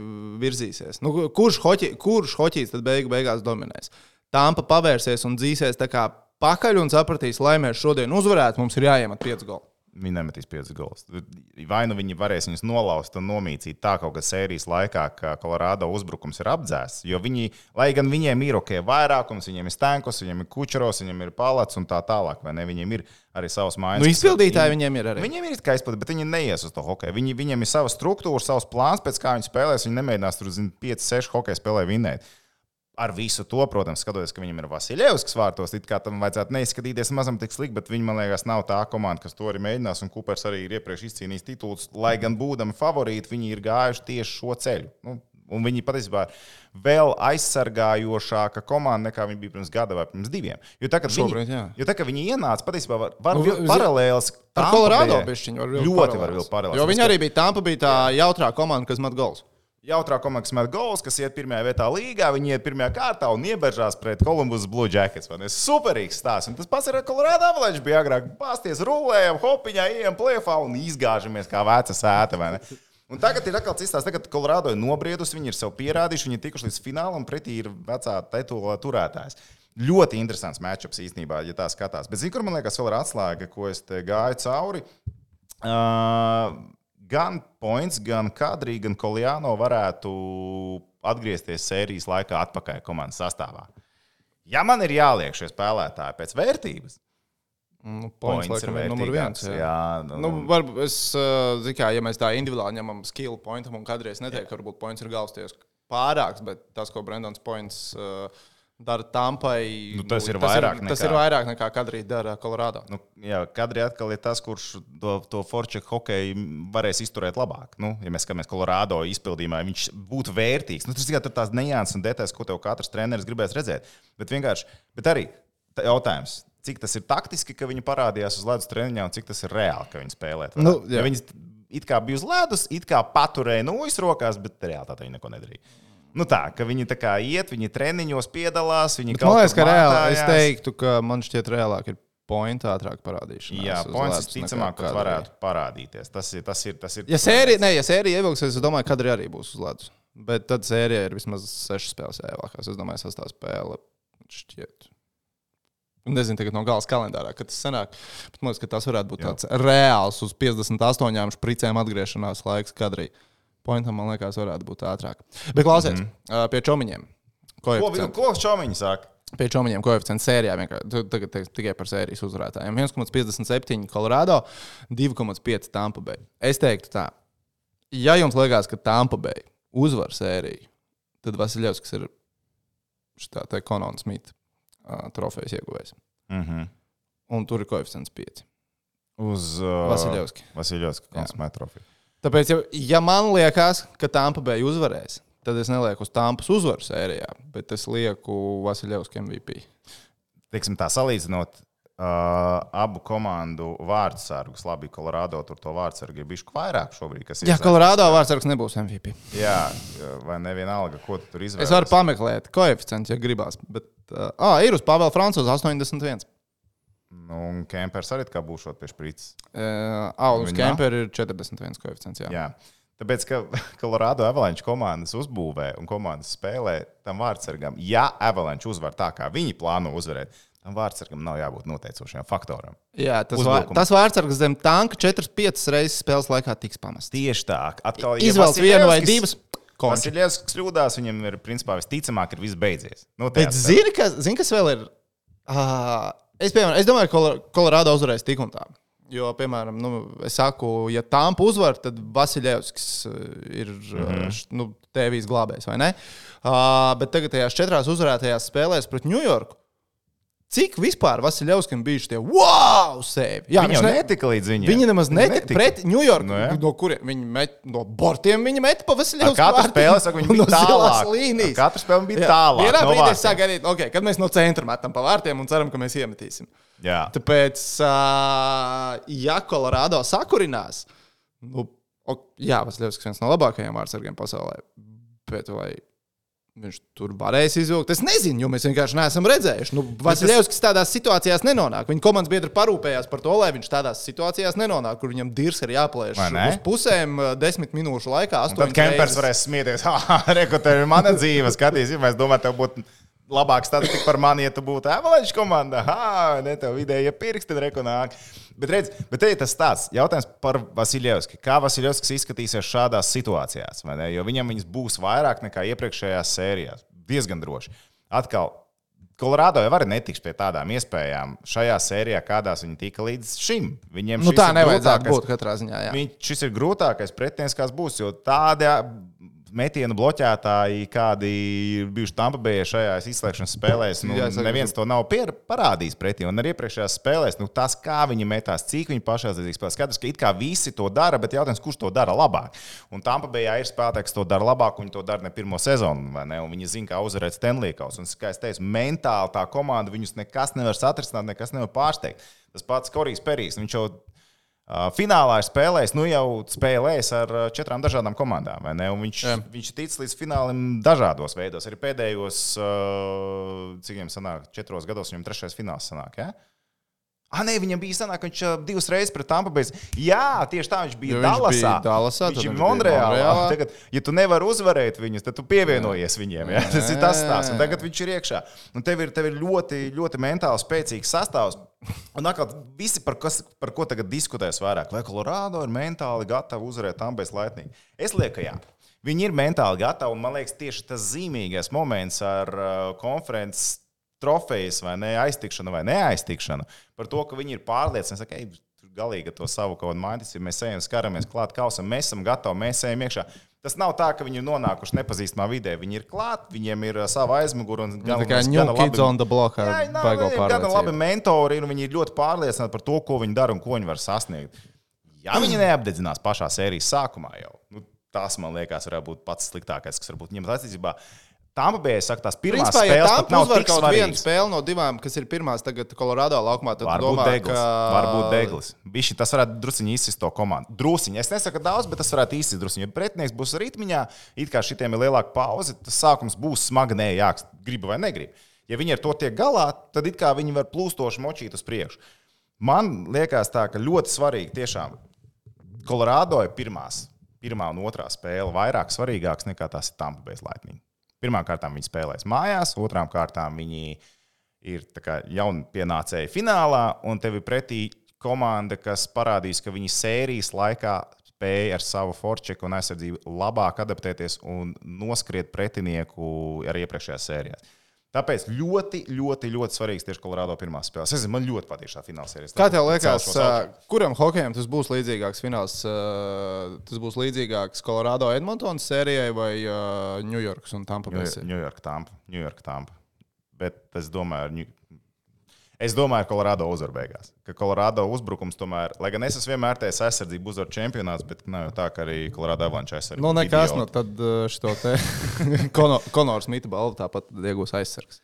virzīsies? Nu, kurš, hoķi, kurš hoķis tad beigu beigās dominēs? Tāmpa pavērsies un dzīsies tā kā pakaļ un sapratīs, lai mēs šodien uzvarētu, mums ir jāiemet 5 goli. Viņi nemetīs 5 gols. Vai nu viņi varēs viņus nolauzt un nomīcīt tā kaut kādā sērijas laikā, ka Colorado uzbrukums ir apdzēsts. Jo viņi, lai gan viņiem ir ok, vairākums, viņiem ir Stankos, viņiem ir Kučeros, viņiem ir Palats un tā tālāk, vai ne? Viņiem ir arī savs mājas. Nu, izpildītāji viņiem ir arī. Viņiem ir kā izpildīt, bet viņi neies uz to hokeju. Viņi, viņiem ir sava struktūra, savs plāns, pēc kā viņi spēlēs. Viņi nemēģinās tur 5, 6 hokeja spēlē vinnēt. Ar visu to, protams, skatoties, ka viņam ir Vasiljevskis vārtos, it kā tam vajadzētu neizskatīties mazam tik slikti, bet viņi, man liekas, nav tā komanda, kas to arī mēģinās. Un Kupers arī ir iepriekš izcīnījis titulus. Lai gan būdami favorīti, viņi ir gājuši tieši šo ceļu. Nu, un viņi patiesībā vēl aizsargājošāka komanda nekā viņi bija pirms gada vai pirms diviem. Jo tā, kad Šobrīd, viņi, jo tā, kad viņi ienāca, patiesībā var, var Nu, paralēlis. Ar Tampa Kolorādo bija- var Ļoti var paralēles. vilkt paralēlis. Jo viņi kā- arī bija Tampa, bija tā jautrā komanda, kas met gols. Jautrā komanda, met gols, kas iet pirmajā vietā līgā, viņi iet pirmajā kārtā un iebežās pret Columbus Blue Jackets. vai ne? Superīgs stāsts. Un tas pats ir ar Colorado Avalanche. Bija agrāk pāsties, rulējam, hopiņā, ejam plēfā un izgāžamies kā veca sēta. Un tagad ir atkal cits stāsts. Tagad Colorado ir nobriedusi, viņi ir sev pierādījuši, viņi ir tikuši līdz finālam, pretī ir vecā titula turētājs. Ļoti interesants matčups īstenībā, ja tā skatās. Bet, zinu, kur man liekas, vēl ir atslēga, ko es gāju cauri. Uh, gan Points, gan Kadri, gan Koljāno varētu atgriezties sērijas laikā atpakaļ komandas sastāvā. Ja man ir jāliek šie spēlētāji pēc vērtības, Nu, Points points, laikam, ir numur viens. Jā. Jā, nu, Nu, varbūt es, kā, ja mēs tā individuāli ņemam skill pointam, un kādreiz neteiktu, ka varbūt points ir galvasties pārāks, bet tas, ko Brendons Points uh, dara Tampai, Nu, tas ir vairāk tas nekā- ir vairāk nekā Kadrī dara Colorado. Nu, jā, Kadri atkal ir tas, kurš to, to forčeku hokeju varēs izturēt labāk. Nu, ja mēs skatāmies Colorado izpildījumā, viņš būtu vērtīgs. Nu, tas tikai tur tās nianses un detaļas, ko tev katrs treneris gribēs redzēt. Bet vienkārši, bet arī tā jautājums. Cik tas ir taktiski, ka viņi parādījās uz ledus treniņā, un cik tas ir reāli, ka viņi spēlē? Nu, ja viņi it kā bija uz ledus, it kā paturēja nūjas rokās, bet reāli viņi neko nedarīja. Nu tā, ka viņi tā kā iet, viņi treniņos piedalās, viņi Man liekas, ka reāli es teiktu, ka man šķiet reālāk ir pointa ātrāk parādīšana. Jā, points visticamāk, ka varētu parādīties. Tas ir. Tas ir, tas ir Ja sērija, ne, ja sērija ievilksies, es domāju, ka Kadrī arī būs uz ledus. Bet tad sērija ir vismaz sešas spēles jāievākās. Es domāju, sastāv spēle šķiet. Nezinu, tagad no galas kalendārā, kad tas sanāk. Bet man liekas, ka tas varētu būt Jā. tāds reāls uz 58 spricēm atgriešanās laiks Kadrī. Pointam, man liekas, varētu būt ātrāk. Bet klausies, mm -hmm. pie čomiņiem. Ko, ko Čomiņš saka? Pie čomiņiem koeficients sērijā tagad teiks tikai par sērijas uzvarētājiem. 1,57 Colorado, 2,5 Tampa Bay. Es teiktu tā, ja jums liekas, ka Tampa Bay uzvar sēriju, tad Vasiljevskis ir šitā te Konona Smita uh, trofejas ieguvējs. Mm -hmm. Un tur ir koeficients 5. Uz uh, Vasiljevski. Vasiljevski Jā. konsumētrofiju. Tāpēc, ja, ja man liekas, ka Tampa Bay uzvarēs, tad es nelieku uz Tampas uzvaru sērijā, bet es lieku Vasiljevskim MVP. Teiksim tā, salīdzinot uh, abu komandu vārdsargus, labi, Colorado tur to vārdsargu ir bijuši vairāk šobrīd. Jā, Colorado vārdsargs nebūs MVP. Jā, vai nevienalga, ko tu tur izvēlējies. Es varu pameklēt koeficientu, ja gribās. Bet, uh, ah, ir uz Pāvela Frančūza 81. Nu, un Kempers arī kā būšot pie šprīces. Uh, ah, uz? Kempera ir 41 koeficients. Jā. Jā. Tāpēc, ka *laughs* Colorado Avalanche komandas uzbūvē un komandas spēlē tam vārdsargam, ja Avalanche uzvar tā, kā viņi plāno uzvarēt, tam vārdsargam nav jābūt noteicošajam faktoram. Jā, tas, vār, tas vārdsargs zem tanka 4-5 reizes spēles laikā tiks pamests. Tieši tā. Atkal, Izvēles vienu vai divas. Konči. Vasiljevskis kļūdās, viņam ir principā visticamāk, ir viss beidzies. Nu, Bet zini, kas, zini, kas vēl ir? Uh, es, piemēram, es domāju, ka Colorado uzvarēs tik un tā. Jo, piemēram, nu, es saku, ja Tampa uzvar, tad Vasiljevskis uh, ir mm. -hmm. nu, tevijas glābējs, vai ne? Uh, bet tagad tajās četrās uzvarētajās spēlēs pret Ņujorku. Cik vispār Vasiljevskim bija šie wow, sevi? Jā, viņš netika līdz viņiem. Viņi nemaz netika pret Ņujorku. Nu, jā. no kuriem viņi met? No bortiem viņi met pa Ar Vasiljevskim. katru spēli saka, viņi *laughs* bija no tālāk. līnijas. Ar katru spēli bija Jā. tālāk. Vienā no brīdī es sāku gaidīt, okay, kad mēs no centra metam pa vārtiem un ceram, ka mēs iemetīsim. Jā. Tāpēc, uh, ja Colorado sakurinās, nu, ok, jā, Vasiljevskis viens no labākajiem vārdsargiem pasaulē, bet vai viņš tur varēs izvilkt? Es nezinu, jo mēs vienkārši neesam redzējuši. Nu, Vasiljevskis tādās situācijās nenonāk. Viņa komandas biedri parūpējās par to, lai viņš tādās situācijās nenonāk, kur viņam dirs ir jāplēš uz pusēm uh, desmit minūšu laikā. Tad Kempers varēs smieties. *laughs* Tev ir mana dzīve. Skatīsimies, es domāju, tev būtu labāk statistika par mani, ja tu būtu Avalanche komandā. Ha, ne tev vidēji pirksti, reku nāk. Bet, redz, bet te ir tas tāds jautājums par Vasiljevski. Kā Vasiljevskis izskatīsies šādās situācijās? Jo viņam viņas būs vairāk nekā iepriekšējās sērijās. Diezgan droši. Atkal, Kolorādo jau arī netiks pie tādām iespējām šajā sērijā, kādās viņi tika līdz šim. Viņiem Nu, tā nevajadzētu būt katrā ziņā. Jā. Viņš, šis ir grūtākais pretinieks, kāds būs. Jo tādi metienu bloķētāji, kādi ir bijuši Tampabējā šajās izslēgšanas spēlēs, nu, Jā, neviens to nav pier, parādījis pretī. Un arī iepriekšējās spēlēs, nu, tas, kā viņi metās, cik viņi pašaizliedzīgi spēlē. Skaidrs, ka it kā visi to dara, bet jautājums, kurš to dara labāk. Un Tampabējā ir spēlētāji, kas to dara labāk, un viņi to dara ne pirmo sezonu, vai ne? Un viņi zina, kā uzvarēt Stenlīkaus. Un, kā es teicu, mentāli tā komanda viņus nekas nevar satricināt, nekas nevar pārsteigt. Tas pats Korijs Perijs. Viņš jau finālā ir spēlējis, nu jau spēlējis ar četrām dažādām komandām. Viņš, Jā. viņš tic līdz finālim dažādos veidos. Arī pēdējos, cik viņam sanāk, četros gados viņam trešais fināls sanāk. Ja? Ah, nē, viņam bija sanāk, viņš divas reizes pret Tampa bija. Jā, tieši tā viņš bija Jo viņš Dallasā. bija Dallasā, viņš viņš bija Monreālā. Tagad, ja tu nevari uzvarēt viņus, tad tu pievienojies viņiem. Ja? Tas ir tas stāsts. Un tagad viņš ir iekšā. Un tev ir, tev ir ļoti, ļoti mentāli spēcīgs sastāvs. Un atkal, visi, par, kas, par ko tagad diskutēs vairāk, vai Colorado ir mentāli gatavi uzvarēt Tambēs Laitnīgi. Es lieku, ka jā. Viņi ir mentāli gatavi, un man liekas, tieši tas zīmīgais moments ar uh, konferences trofejas vai ne, aiztikšanu vai neaiztikšanu, par to, ka viņi ir pārliecināti, ka ej, tur galīgi to savu kaut kādu maiņu, mēs ejam, skaramies klāt kausam, mēs esam gatavi, mēs ejam iekšā. Tas nav tā, ka viņi ir nonākuši nepazīstamā vidē. Viņi ir klāt, viņiem ir uh, sava aizmugure. un Tā kā New Kids on the Block Jā, nav, viņi ir gana labi mentori, un viņi ir ļoti pārliecināti par to, ko viņi dara un ko viņi var sasniegt. Ja viņi *clears throat* neapdedzinās pašā sērijas sākumā, jau nu, tas man liekas, varētu būt pats sliktākais, kas varbūt ņemt attiecībā. Tāmpa bija, saka, tās pirmās Principā, ja spēles tā pat nav uzvar kaut vienu spēli no divām, kas ir pirmās tagad Colorado laukumā, tad Varbūt domā, deglis. ka... Varbūt deglis. Bišķi, tas varētu druskuļi izsist to komandu. Druskuļi. Es nesaku daudz, bet tas varētu izsist druskuļi. Ja pretinieks būs ritmiņā, it kā šitiem ir lielāka pauze, tas sākums būs smagnējāks, gribi vai negribi. Ja viņi ar to tiek galā, tad it kā viņi var plūstoši močīt uz priekšu. Man liekas, tā, ka ļoti svarīgi tiešām Colorado ir pirmās, pirmā un otrā spēle vairāk svarīgākas nekā tās ir Tampa Bay Lightning. Pirmkārt, viņi spēlēs mājās, otrām kārtām viņi ir tā kā jauni pienācēji finālā, un tev ir pretī komanda, kas parādīs, ka viņi sērijas laikā spēja ar savu forčeku un aizsardzību labāk adaptēties un noskriet pretinieku arī iepriekšējās sērijās. Tāpēc ļoti, ļoti, ļoti svarīgs tieši Colorado pirmā spēle. Es nezinu, man ļoti patīk šā fināla sērija. Kā tev liekas, kuram hokejam tas būs līdzīgāks fināls? Tas būs līdzīgāks Colorado Edmontonas sērijai vai Ņujorkas un Tampa? Ņujorka Tampa. New York, Tampa. Bet es domāju, es domāju, ka Colorado uzvar beigās. Ka Colorado uzbrukums tomēr, lai gan es esmu vienmēr teicis aizsardzību uzvar čempionāts, bet nav jau tā, ka arī Colorado Avalanche aizsardzību. Nu, nekas, nu tad ā, šito te *laughs* Kono- Konors Mita balvu tāpat iegūs aizsargs.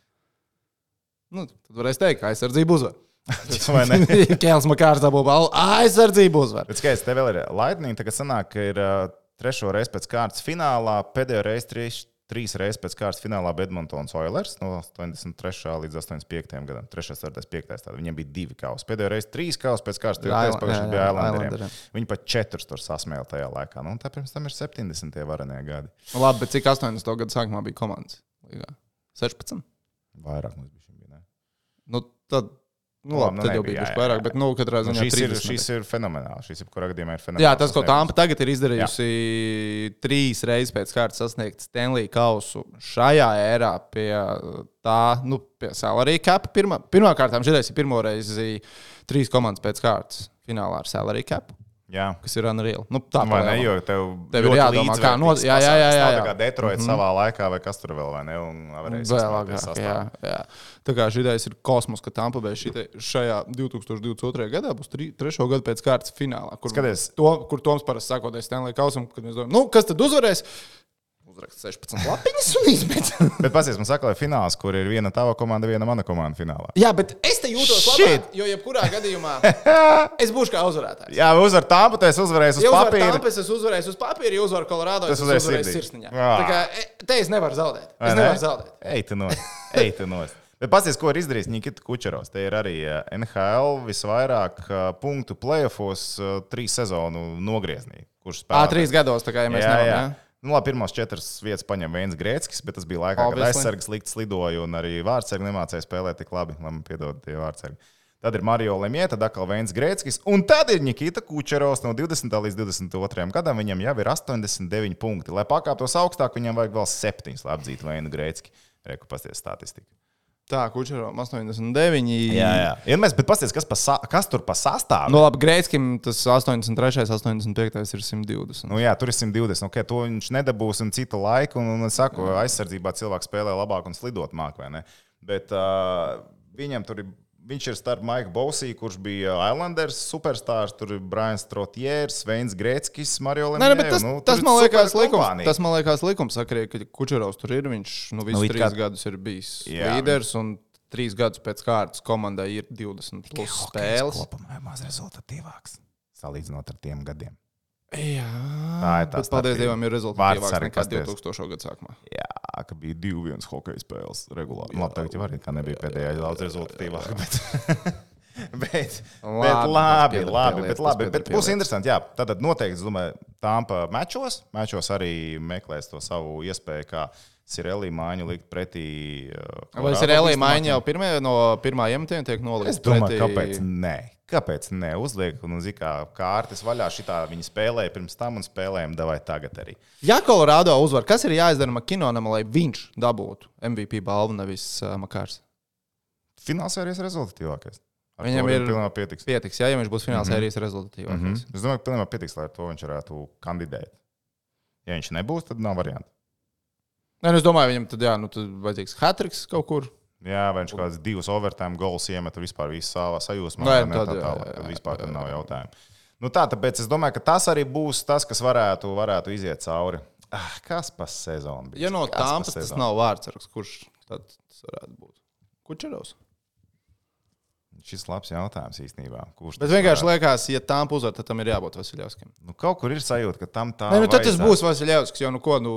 Nu, tad varēs teikt, ka aizsardzība uzvar. *laughs* Vai ne? *laughs* Kēls Makārs dabū balvu, aizsardzība uzvar. Bet skaidrs, tev vēl ir Lightning, tagad sanāk, ka ir uh, trešo reizi pēc kārtas finālā, pēdējo reizi trīs, trīs reizes pēc kārtas finālā Bedmontons Oilers no 83. līdz 85. gadam. 3. 4. 5. Tātad viņiem bija divi kausi. Pēdējo reizi trīs kausi pēc kārtas, trīs pagājušajā jā, bija Islanderiem. Viņi pat četrus tur sasmēla tajā laikā. Nu, tā pirms tam ir 70. varenie gadi. Nu, labi, bet cik 80. gadu sākumā bija komandas? Līgā? 16. Vairāk mums bija. Ne? Nu, tad, nu, Nu, labi, nu, tad jau nebija, bija jā, bišķi jā, vairāk, jā. bet, nu, katrā Nu, ziņā šis, ir, 30 šis ir fenomenāls. Šis ir kurā gadījumā ir fenomenāls. Jā, tas, ko. Tampa tagad ir izdarījusi trīs reizes pēc kārtas sasniegt Stanley Kausu šajā ērā pie tā, nu, pie salary cap. Pirmā, kārtā šī ir pirmo reizi trīs komandas pēc kārtas finālā ar salary cap, Jā. kas ir unreal. Nu, tā Vai ne? Jo tev, Tev ir jādomā, kā no- līdzvērtīgs jā, jā, jā, jā. Tā kā Detroit mm. -hmm. savā laikā, vai kas tur vēl, vai ne? Un varēs Vēl izsmelties agrāk, sastāvā. jā, jā. Tā kā šī ir kosmos, ka Tampa Bay šajā 2022. gadā būs tri, trešo gadu pēc kārtas finālā. Kur, Skaties. to, kur Toms parasti sakoties Stanley Kausam, kad mēs domājam, nu, kas tad uzvarēs? Uzrakst 16 lapiņas un izmet. *laughs* Bet pasies, man saka, lai fināls, kur ir viena tava komanda, viena mana komanda finālā. Jā, bet es te jūtos labāk, jo jebkurā gadījumā *laughs* es būšu kā uzvarētājs. Jā, uzvar tāpu, tas uzvarēs uz Ja papīra. Tampes, es uzvarēšu uz papīra, ja uzvaru Colorado, Tas es uzvarēšu sirdī. sirsniņā. Jā. Tā kā e, te es nevaru zaudēt. Vai Es ne? nevaru zaudēt. Ej, tu nost. Ej, tu nost. Bet pasies, ko ir izdarījis Nikita Kučerovs. Te ir arī eh, NHL visvairāk eh, punktu playoffs trīs sezonu nogrieznī. Kurš Ā, spēlē? trīs gados, tā kā ja mēs jā, nevaram. Nu, labi, pirmās četras vietas paņem viens Grēckis, bet tas bija laikā, kad Obviously. aizsargs likts lidoja un arī vārdsargi nemācīja spēlēt tik labi. Lai man piedod tie vārdsargi. Tad ir Mario Lemie, tad atkal viens Grēckis, un tad ir Nikita Kučerovs no 20. līdz 22. gadam. Viņam jau ir 89 punkti. Lai pakāptos augstāk, viņam vajag vēl 7, lai apdzītu vienu Grēcki. Reku pasties statistiku. Tā, Kučerovam 89. Jā, ja mēs, bet pasties, kas, pa, kas tur pa sastāvu? Nu, labi, Greitskim tas 83, 85 ir 120. Nu, jā, tur ir 120. Okay, to viņš nedabūs un citu laiku. Un, un es saku, aizsardzībā cilvēks spēlē labāk un slidot māk, vai ne? Bet uh, viņam tur ir. Viņš ir starp Maiku Bosiju, kurš bija Islanders superstarrs, tur ir Brians Trotjērs, Sveins Grēckis, Mario bet tas, nu, tas, man liekas, likums, tas man liekas likums sakarīgi, ka Kučerovs tur ir. Viņš nu, Nu, nu, it trīs kā- gadus ir bijis Jā, līderis, un trīs gadus pēc kārtas komandai ir 20 plus spēles. Kopumā ir maz rezultatīvāks. salīdzinot ar tiem gadiem. Jā, Tā ir tā paldies. Dievam, ir Vārds rezultātīvāks arī nekā pasties. 2000. gada sākumā. Jā, ka bija divi viens hokeja spēles regulāri. Labi, tagad jau arī kā nebija pēdējā daudz rezultatīvāk. *laughs* Bet, bet, Labi, bet labi, pieder labi, bet, labi, bet būs interesanti. Jā, tad noteikti, es domāju, Tāmpa mečos, mečos arī meklēs to savu iespēju, kā Sirelī māņu likt pretī. uh, Vai ir bīstamākiem. maiņa jau pirmie, no pirmā iemetuma tiek nolikta? Es domāju, kāpēc nē? Kāpēc nē? Uzliek, un zina, kā kārtas vaļā šitā viņi spēlēja pirms tam un spēlējām davai tagad arī. Ja Colorado uzvar, kas ir jāizdara Makinonam, lai viņš dabūtu MVP balvu, nevis uh, Makārs? Finālsērijas rezultatīvākais. Ar Viņam ir- pietiks. Pietiks, ja, ja viņš būs fināla Mhm. sērijas rezultatīvākais. Mm -hmm. Es domāju, ka pilnībā pietiks, lai ar to viņš varētu kandidēt. Ja viņš nebūs, tad nav variantu. Nē, nu, es domāju, viņam tad, jā, nu, tad vajadzīgs hatriks kaut kur. Jā, vai viņš kaut kāds divus overtime goals iemet vispār visu savā sajūsmā. Nē, ne, tad, tā jā, tālāk, jā, tad jā, vispār jā, nav jā. jautājumu. Nu tā, tāpēc es domāju, ka tas arī būs tas, kas varētu, varētu iziet cauri. Ah, kas pa sezonu? bišķi? Ja no tāmas tas nav vārdsargs, kurš tad tas varētu būt? Kučerovs. Šis labs jautājums īstenībā. Kurš Bet vienkārši varētu? liekas, ja tam uzvar, tad tam ir jābūt Vasiljovskim. Nu, kaut kur ir sajūta, ka tam tā Nē, nu, tad tas būs Vasiljovskis. Jo, nu, ko, nu,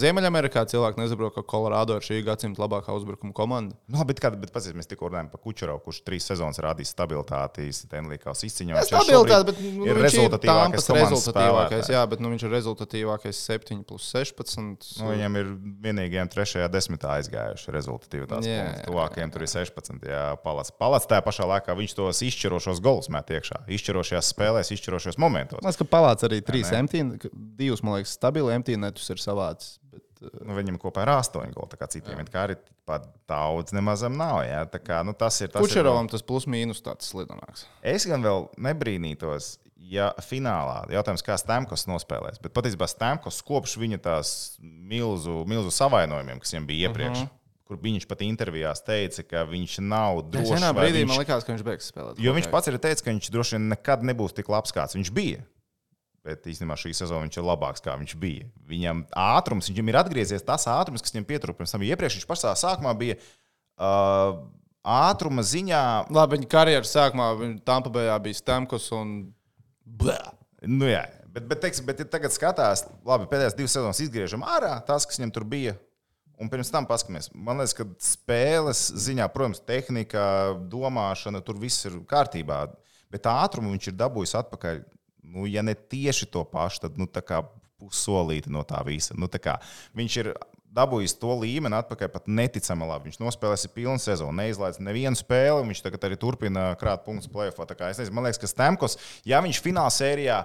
Ziemeļamerikā cilvēki nesaprot, ka Colorado ir šī gadsimta labākā uzbrukuma komanda. Nu, labi, bet, kad, bet pasies, mēs tikko runājām par Kučerovu, kurš trīs sezonas rādīs stabilitāti, Stenlīkās izciņā. Tas stabilitāte, bet nu, ir ir rezultatīvākais rezultatīvākais. Jā, bet nu, viņš ir rezultatīvākais 7 plus 16. Nu, viņam ir vienīgajiem trešajā desmitā aizgājuši rezultatīvi. Jā, jā, tuvākajiem tur ir 16. Jā, palats tajā pašā laikā viņš tos izšķirošos golus met iekšā. Izšķirošajās spēlēs, izšķirošos momentos. Man liekas, ka palāts arī 3 ne? emptīni, divus, man liekas, stabili emptīnetus ir savāds. Bet, uh, Nu, viņam kopā ir 8 goli. Tā kā citiem it kā arī pat daudz nemazam nav. Jā. Tā Kā, nu, tas ir tas, ir- Kučerovam tas plus mīnus tāds slidenāks. Es gan vēl nebrīnītos, ja finālā jautājums, kā Stamkos nospēlēs. Bet patiesībā Stamkos kopš viņa tās milzu, milzu savainojumiem, kas viņam bija iepriekš, uh -huh. Kur viņš pat intervijās teica, ka viņš nav drošs. vienā brīdī viņš, man liekas, ka viņš beigs spēlēt. jo viņš pats ir teicis, ka viņš droši vien nekad nebūs tik labs, kāds viņš bija. Bet īstenībā šī sezona viņš ir labāks, kā viņš bija. Viņam ātrums, viņam ir atgriezies tas ātrums, kas viņam pietrūka pirms tam. Iepriekš viņš pašā sākumā bija uh, ātruma ziņā Labi, viņa karjeras sākumā Tampa Bayā bija Stamkos un. Blē. Nu, jā, bet, bet, teiksim, bet ja tagad skatās, labi, pēdējās divas sezonas izgriežam ārā tas, kas viņam tur bija. Un pirms tam paskatāmies. Man liekas, ka spēles ziņā, protams, tehnika, domāšana, tur viss ir kārtībā. Bet ātrumu viņš ir dabūjis atpakaļ. Nu, ja ne tieši to pašu, tad nu, pussolīti no tā visa. Nu, tā kā viņš ir dabūjis to līmeni atpakaļ pat neticami labi. Viņš nospēlēs pilnu sezonu, neizlaiž nevienu spēli. Viņš tagad arī turpina krāt punktus plēfā. Man liekas, ka Stemkos, ja viņš fināla sērijā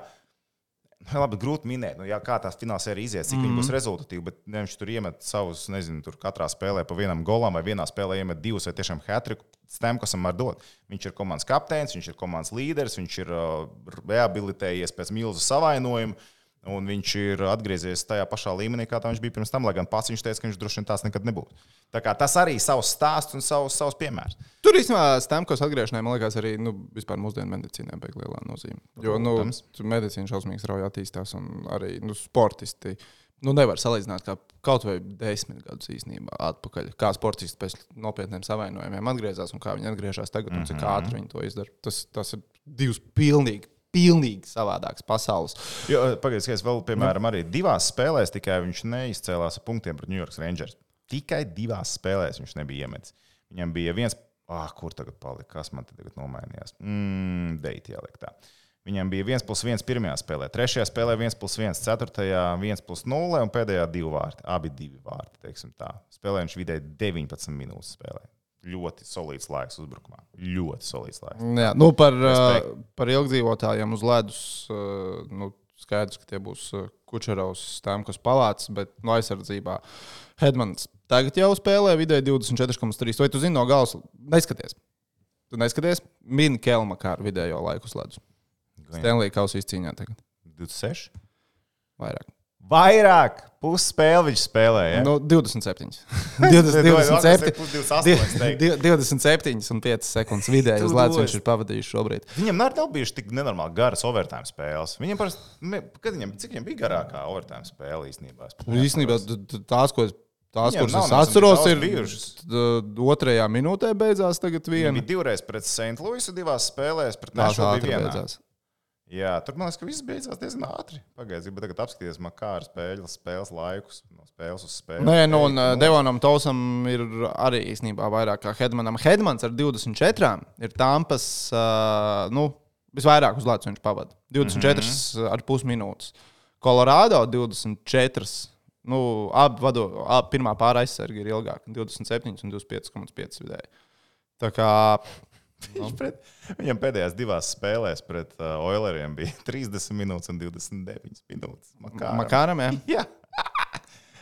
Labi, grūti minēt, nu, jā, kā tās fināls arī izies, cik mm -hmm. viņi būs rezultatīvi. Bet ne, viņš tur iemet savus, nezinu, tur katrā spēlē pa vienam golam, vai vienā spēlē iemet divus, vai tiešām hatriku. Stemkosam var dot. Viņš ir komandas kapteinis, viņš ir komandas līderis, viņš ir uh, rehabilitējies pēc milzu savainojuma. Un viņš ir atgriezies tajā pašā līmenī, kā viņš bija pirms tam, lai gan pats viņš teica, ka viņš droši vien tās nekad nebūs. Tā kā tas arī ir savs stāsts un savs, savs piemērs. Tur īstenībā Stamkos atgriešanai, man liekas, arī nu, vispār mūsdienu medicīnai beigas lielā nozīme. Jo nu, medicīna šausmīgi strauji attīstās, un arī nu, sportisti. Nu, nevar salīdzināt, kā kaut vai desmit gadus īstenībā atpakaļ. Kā sportisti pēc nopietniem savainojumiem atgriezās un kā viņi atgriežas tagad, un cik Mhm. ātri viņi to izdara. Tas, tas ir divs pilnīgi, pilnīgi savādāks pasaules. Pagaidiet, ka es vēl, piemēram, arī divās spēlēs tikai viņš neizcēlās ar punktiem pret New York Rangers. Tikai divās spēlēs viņš nebija iemetis. Viņam bija viens, ah, kur tagad palika, kas man tagad nomainījās. Mm, Deiti jāliek tā. Viņam bija 1 plus 1 pirmajā spēlē, trešajā spēlē 1 plus 1, ceturtajā 1 plus 0 un pēdējā 2 vārti. Abi divi vārti, teiksim tā. Spēlē viņš vidēji 19 minūtes spēlē. Ļoti solīts laiks uzbrukumā. Ļoti solīts laiks. Jā, nu par, Respekt. uh, par ilgdzīvotājiem uz ledus. Nu, skaidrs, ka tie būs Kučerovs, Stāmkos palāts, bet no aizsardzībā Hedmans tagad jau spēlē vidēji 24,3. Vai tu zini no galvas? Neskaties. Tu neskaties, min Kelma kā ar vidējo laiku uz ledus. Stenlī kausīs cīņā tagad. 26. Vairāk. Vairāk pusspēli viņš spēlēja. Ja? Nu, 27. 20, 27. 27. 27 un 5 sekundes vidēji uz ledus viņš ir pavadījis šobrīd. Viņam nav, bijušas tik nenormāli garas overtime spēles. Viņam parasti, kad viņam, cik viņam bija garākā overtime spēle īstenībā? Un Īstenībā tās, ko es, tās, kuras es atceros, ir bijušas. otrajā minūtē beidzās tagad viena. bija divreiz pret St. Louisu, divās spēlēs pret Nashville ātri bija vienā. Jā, tur man liekas, ka viss beidzās diezgan ātri. Pagaidiet, gribu tagad apskatīties makāru spēles, spēles laikus, no spēles uz spēli. Nē, nu, un uh, Devonam Tausam ir arī īstenībā vairāk kā Hedmanam. Hedmans ar 24 ir Tampas, uh, nu, visvairāk uz Latvijas viņš pavada. 24 mm -hmm. ar pus minūtes. Kolorādo 24. Nu, abi vado, abi pirmā pāra aizsargi ir ilgāka - 27 un 25,5 vidēji. Tā kā Viņš pret, viņam pēdējās divās spēlēs pret uh, Oileriem bija *laughs* 30 minūtes un 29 minūtes. Makāram. Makāram, jā. Jā. *laughs*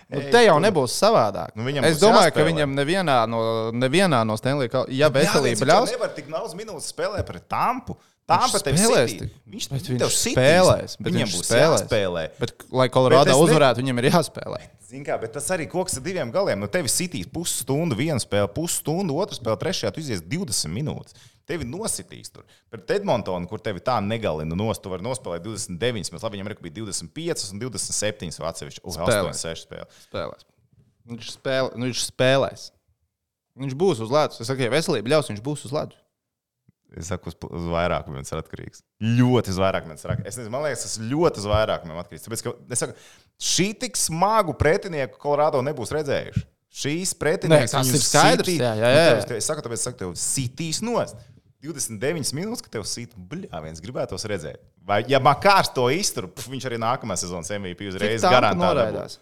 Nu, te jau nebūs savādāk. Nu, es domāju, ka jāspēlē. viņam nevienā no, nevienā no Stanley, Cup- ja veselība viņš ļaus, nevar tik daudz minūtes spēlēt pret Tampu. Tampa tev spēlēs sitī. tik- Viņš, tev spēlēs, bet Viņam būs spēlēs. jāspēlē. Bet, lai Bet es ne- uzvarētu, viņam ir jāspēlē. Zini kā, bet tas arī koks ar diviem galiem. Nu, tevi sitīs pusstundu, viena spēle, pusstundu, otra spēle, trešajā tu izies 20 minūtes. Tevi nositīs tur. Pret Edmontonu, kur tevi tā negalina nost, tu vari nospēlēt 29, bet labi, viņam arī bija 25 un 27 vai atsevišķi. Uh, Spēlē. 8, 6 spēle. spēlēs. Viņš, spēlē, nu, viņš spēlēs. Viņš būs uz ledus. Es saku, ja veselība ļaus, viņš būs uz ledus. Es saku, uz, vairākumiem tas ir atkarīgs. Ļoti uz vairākumiem tas ir atkarīgs. Es nezinu, man liekas, tas ļoti uz vairākumiem atkarīgs. Tāpēc, ka, es saku, šī tik smagu pretinieku Kolorādo nebūs redzējuši. Šīs pretinieks Nē, ir skaidrs, sitī- jā, jā, jā. Nu, tev- Es saku, tāpēc, es saku, tev sitīs nost. 29 minūtes, ka tev sīt, bļā, viens gribētos redzēt. Vai, ja Makārs to iztur, pf, viņš arī nākamā sezonas MVP uzreiz Tampa garantē. dabūs. noraidās.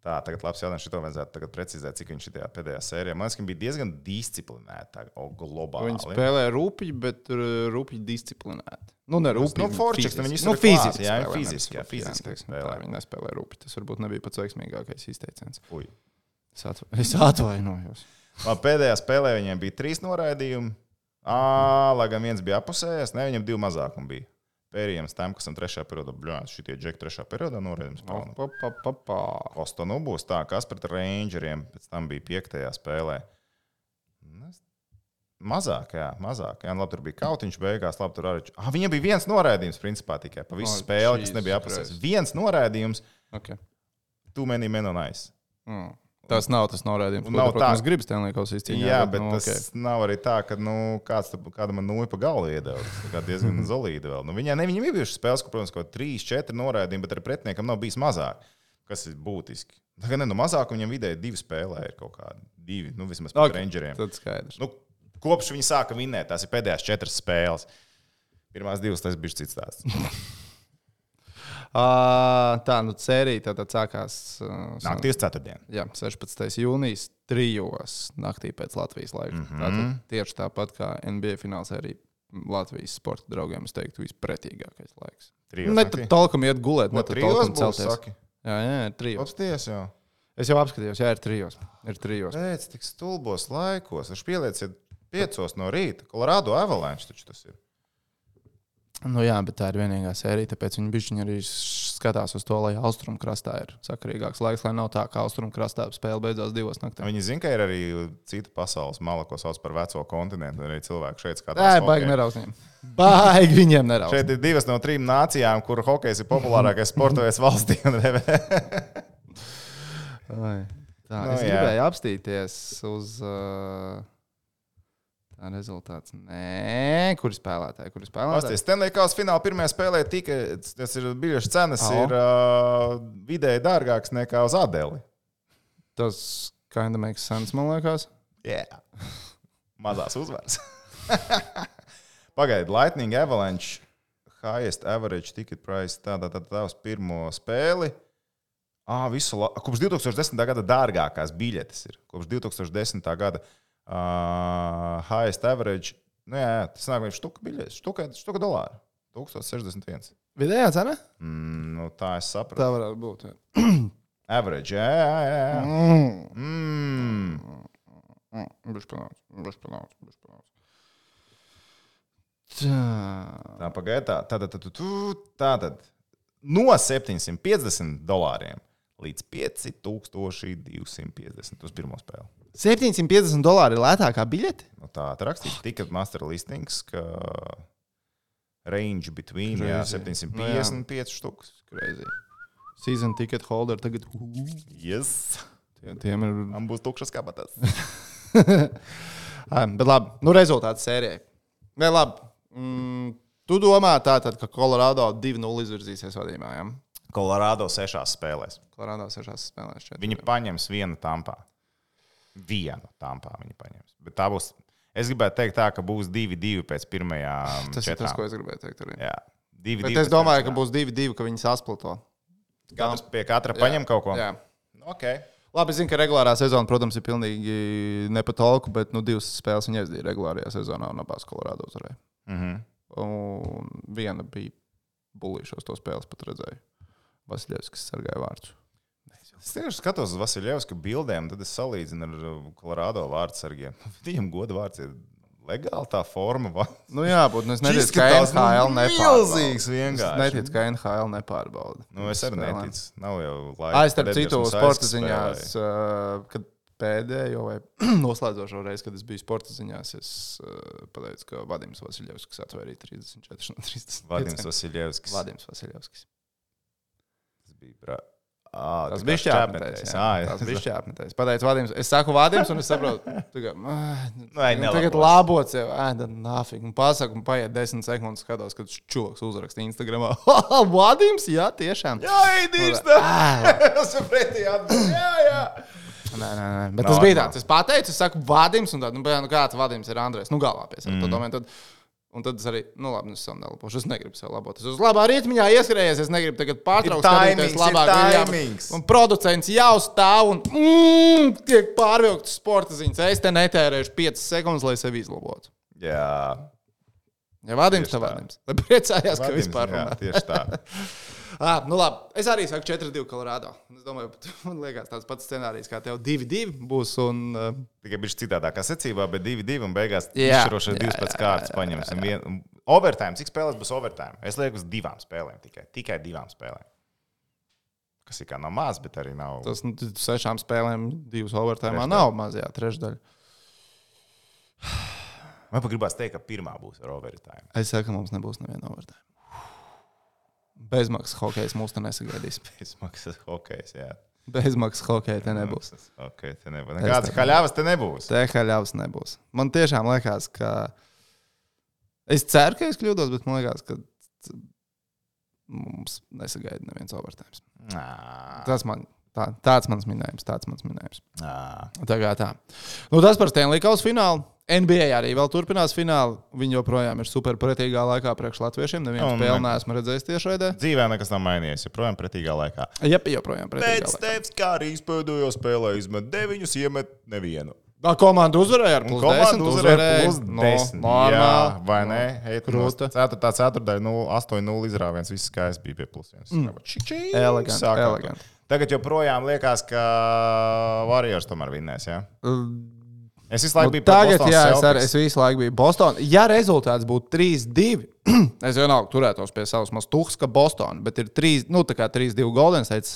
Tā, tagad labs jautājums. Šito vajadzētu tagad precizēt, cik viņš šajā pēdējā sērijā. Man liekas, ka bija diezgan disciplinēts globāli. Viņi spēlē rūpīgi, bet uh, rūpīgi disciplinēti. Nu, ne rūpīgi. Nu, fiziski. viņi nu, fiziski. jā, spēlē, fiziski, jā, fiziski teiksim spēlē. Viņi nespēlē rūpīgi. Tas varbūt nebija pats veiksmīgākais izteiciens. Uj. Es, atva es atvainojos. Man pēdējā spēlē viņiem bija trīs noraidījumi. Ā, lai gan viens bija apusējis, ne viņam divi mazākumi bija. Tam, kas ir trešā periodā, bļāns, šitie džekļi trešā periodā pa, pa, pa. Kosta nu būs tā, kas pret Rangeriem pēc tam bija piektajā spēlē. Nu, Mazāk, jā, mazāk. Jā, nu, labi, tur bija kautiņš beigās. Labi, tur arī. Ah, viņam bija viens noraidījums, principā tikai pa visu O, spēli, kas nebija. Christ. Viens noraidījums, Okay. tu menī menonais. Mm. Tas nav tas norādījums, ko nav protams, tā. gribas Stanley Kausa izcīņā. Jā, bet nu, tas okay. nav arī tā, ka nu, kāds tam- kāda man nūja pa galvu iedeva. Tas tā diezgan zelīti vēl. Nu, viņai ne, viņam ir bijušas spēles, kur, protams, kaut 3, 4 noraidījumi, bet arī pretiniekam nav bijis mazāk. Kas ir būtiski? Tā kā ne, nu, mazāk viņam vidēji divi spēlē ir kaut kādi. Divi, nu, vismaz okay. rangeriem. Tad skaidrs. Nu, kopš viņi sāka vinnēt, tās ir pēdējās četras spēles. Pirmās divas tas bija cits stāsts. *laughs* Uh, tā, nu, sērija tad sākās. Uh, Naktīs ceturtdien. Jā, 16. jūnijas, trijos naktī pēc Latvijas laika. Mm. -hmm. Tātad tieši tāpat kā NBA fināls arī Latvijas sporta draugiem, es teiktu, vispretīgākais laiks. Trijos Ne tad talkam iet gulēt, ne tad talkam celties. saki? Jā, jā, ir trijos. Apsties jau. Es jau apskatījos, jā, ir trijos. Ir trijos. Pēc tik stulbos laikos. Viņš pielieciet piecos no rīta. Kolorādo avalanche taču tas ir. Nu, jā, bet tā ir vienīgā sērija, tāpēc viņi bišķiņi arī skatās uz to, lai austrumu krastā ir sakarīgāks laiks, lai nav tā, ka austrumu krastā spēle beidzās divos naktīs. Viņi zina, ka ir arī cita pasaules mala, ko sauc par veco kontinentu. un Arī cilvēki šeit Nē, skatās. baigi hokeju. neraus viņiem. Baigi viņiem neraus. Šeit ir divas no trim nācijām, kur hokejs ir populārākais sporta veids valstī. *laughs* Tā, Nu, es jā. gribēju apstīties uz uh, tā rezultātu. Nē, kur spēlētāji? Kur spēlētāji? Pasties, Stanley Kausa fināla pirmajā spēlē tika, tas ir biļešu cenas, Au. ir uh, vidēji dārgākas nekā uz Adeli. Tas kinda makes sense, man liekas. Jā, mazās uzvaras. *laughs* Pagaidiet, Lightning Avalanche, highest average ticket price, tādā tā, tā uz pirmo spēli. Ah, visu, la... Kopš 2010. gada dārgākās biļetes ir. Kopš 2010. gada uh, highest average. Nu, jā, jā, tas nāk vienkārši štuka biļetes, štuka, štuka dolāra. 1061. Vidējā cena? Mm, nu, tā es sapratu. Tā varētu būt. jā. *clears throat* Average, jā, jā, jā. jā. Mm. Mm. Mm, Viņš panāca, viņš panāca, viņš panāca. Tā. Tā pagaidi, tā tad, tad, tad, tā tad no 750 dolāriem līdz 5250 uz pirmo spēli. 750 dolāri ir lētākā biļete? Nu, tā ir rakstīts, tikai master listings, ka range between jā, Crazy. 755 štukas. Crazy. Season ticket holder tagad. Yes. Tie, tiem ir. Man būs tukšas kabatas. *laughs* Bet labi, nu rezultāts sērijai. Nē, labi. Mm, Tu domā, tātad, ka Colorado 2-0 izvirzīsies vadībā? Ja? Kolorādo sešās spēlēs. Colorado sešās spēlēs. šķiet. Viņi paņems vienu tampā. Vienu tampā viņi paņems. Bet tā būs. Es gribētu teikt, tā, ka būs divi, divi pēc pirmajām. Tas ir tas, četrām. ko es gribēju teikt. Arī. Jā, divi, Bet divi es domāju, ka būs 2-2, ka viņi sasplito. Katrs pie katra paņem kaut ko. Jā. Okay. Labi, zinu, ka regulārā sezona, protams, ir pilnīgi nepatolka, bet nu, divas spēles viņa aizdīja regulārajā sezonā un abās Colorado uzvarēja. Mm -hmm. Un viena bija bulīšos to spēles pat redzēju. Vasiljevs, kas sargāja vārdus. Es tieši skatos uz Vasiljevska bildēm, tad es salīdzinu ar uh, Kolorādo vārdsargiem. *laughs* Viņam goda vārds ir legāli tā forma. va- Nu, jā, bet nu, es neticu, ka NHL nepārbauda. milzīgs Es vienkārši. neticu, ka NHL nepārbauda. Nu, es arī Spēlēm. neticu. Nav jau laika. Ai, starp citu, sporta ziņās, uh, kad pēdējo vai *clears throat* noslēdzošo reizi, kad es biju sporta ziņās, es uh, pateicu, ka Vadims Vasiljevs, kas atvērīja 34 no 30. Vadims Vasiljevskis. Vadims Vasiljevskis. Bija bra... À, Tas bija jā. Tas bija šķēpmetējs. Pateicu Vadims, es saku Vadims, un es saprotu, ka ai, tagad labot sev, ē, tad nāfīgi. Un pasaku, un paiet desmit sekundes, skatos, kad čūlis uzraksta Instagramā. *laughs* Vadims, jā, tiešām. Jā, Eidīrs! Ā, *laughs* Tas ir pretī atbildēt. Jā, jā. Nē, nē, nē. Bet Nav, tas bija tāds. Es pateicu, es saku, Vadims, un tad, nu, kāds Vadims ir Andrēs. Nu, galvā pie sevis. Mm. Tad, un tad es arī, nu, labi, nu, es nelabošu. Es negribu sev labot. Es uz labā rītmiņā ieskrējies. Es negribu tagad pārtraukt. Ir labāk, taimings. Un producents jau stāv un mm, tiek pārvilkts sporta ziņas. Es te netērēšu 5 sekundes, lai sevi izlabotu. Jā, Ja Vadims, tad tā. Vadims. Lai priecājās, ka vispār runā. tieši tā. *laughs* Ah, nu labi. Es arī saku 4-2 Colorado. Es domāju, *laughs* man liekas, tāds pats scenārijs kā tev 2-2 būs. Un, uh, Tikai bija citādākā secībā, bet 2-2 un beigās Jā. izšķirošais Jā, divas pēc jā, kārtas paņemsim. Vien... Overtime, cik spēlēs būs overtime? Es lieku uz divām spēlēm tikai. Tikai divām spēlēm. Kas ir kā nav maz, bet arī nav. tas nu, sešām spēlēm, divas overtime Trešdaļa. nav mazajā trešdaļā. Man pat gribās teikt, ka pirmā būs ar overtime. Es saku, ka mums nebūs neviena overtime. Bezmaksas hokeja mūs te nesagaidīs. *laughs* Bezmaksas hokejs, jā. Bezmaksas hokeja te nebūs. Ok, te nebūs. Tā- haļāvas te nebūs. Te haļāvas nebūs. Man tiešām liekas, ka. Es ceru, ka es kļūdos, bet man liekas, ka mums nesagaida neviens overtime. Tas man. Tā, tāds mans minējums, tāds mans minējums. nā. Tā kā tā. Nu, tas par Stanley Kausa finālu. NBA arī vēl turpinās finālu. Viņi joprojām ir super pretīgā laikā priekš latviešiem. Nevienu spēli neesmu redzējis tiešraidē. Dzīvē nekas nav mainījies. Joprojām pretīgā laikā. Jā, joprojām pretīgā Pēc laikā. tevis, kā arī pēdējo spēlē, izmet deviņus, iemet nevienu. Tā komanda uzvarēja ar plus komanda 10. uzvarēja plus no, 10. normāli. Jā, vai ne? Krūta. Ceturtā, ceturtdaļa, 8-0 izrāviens. Viss skaists bija pie plus 1. Mm. Eleganti, eleganti. Tagad joprojām liekas, ka Warriors tomēr vinnēs. Ja? Es visu Nu, laiku biju pret tagad, jā, es, ar, es visu laiku biju Bostonā. Ja rezultāts būtu 3-2, *clears throat* es vienalga turētos pie savas mazas tuhs, ka Bostonā, bet ir 3, nu, tā kā 3-2 Golden State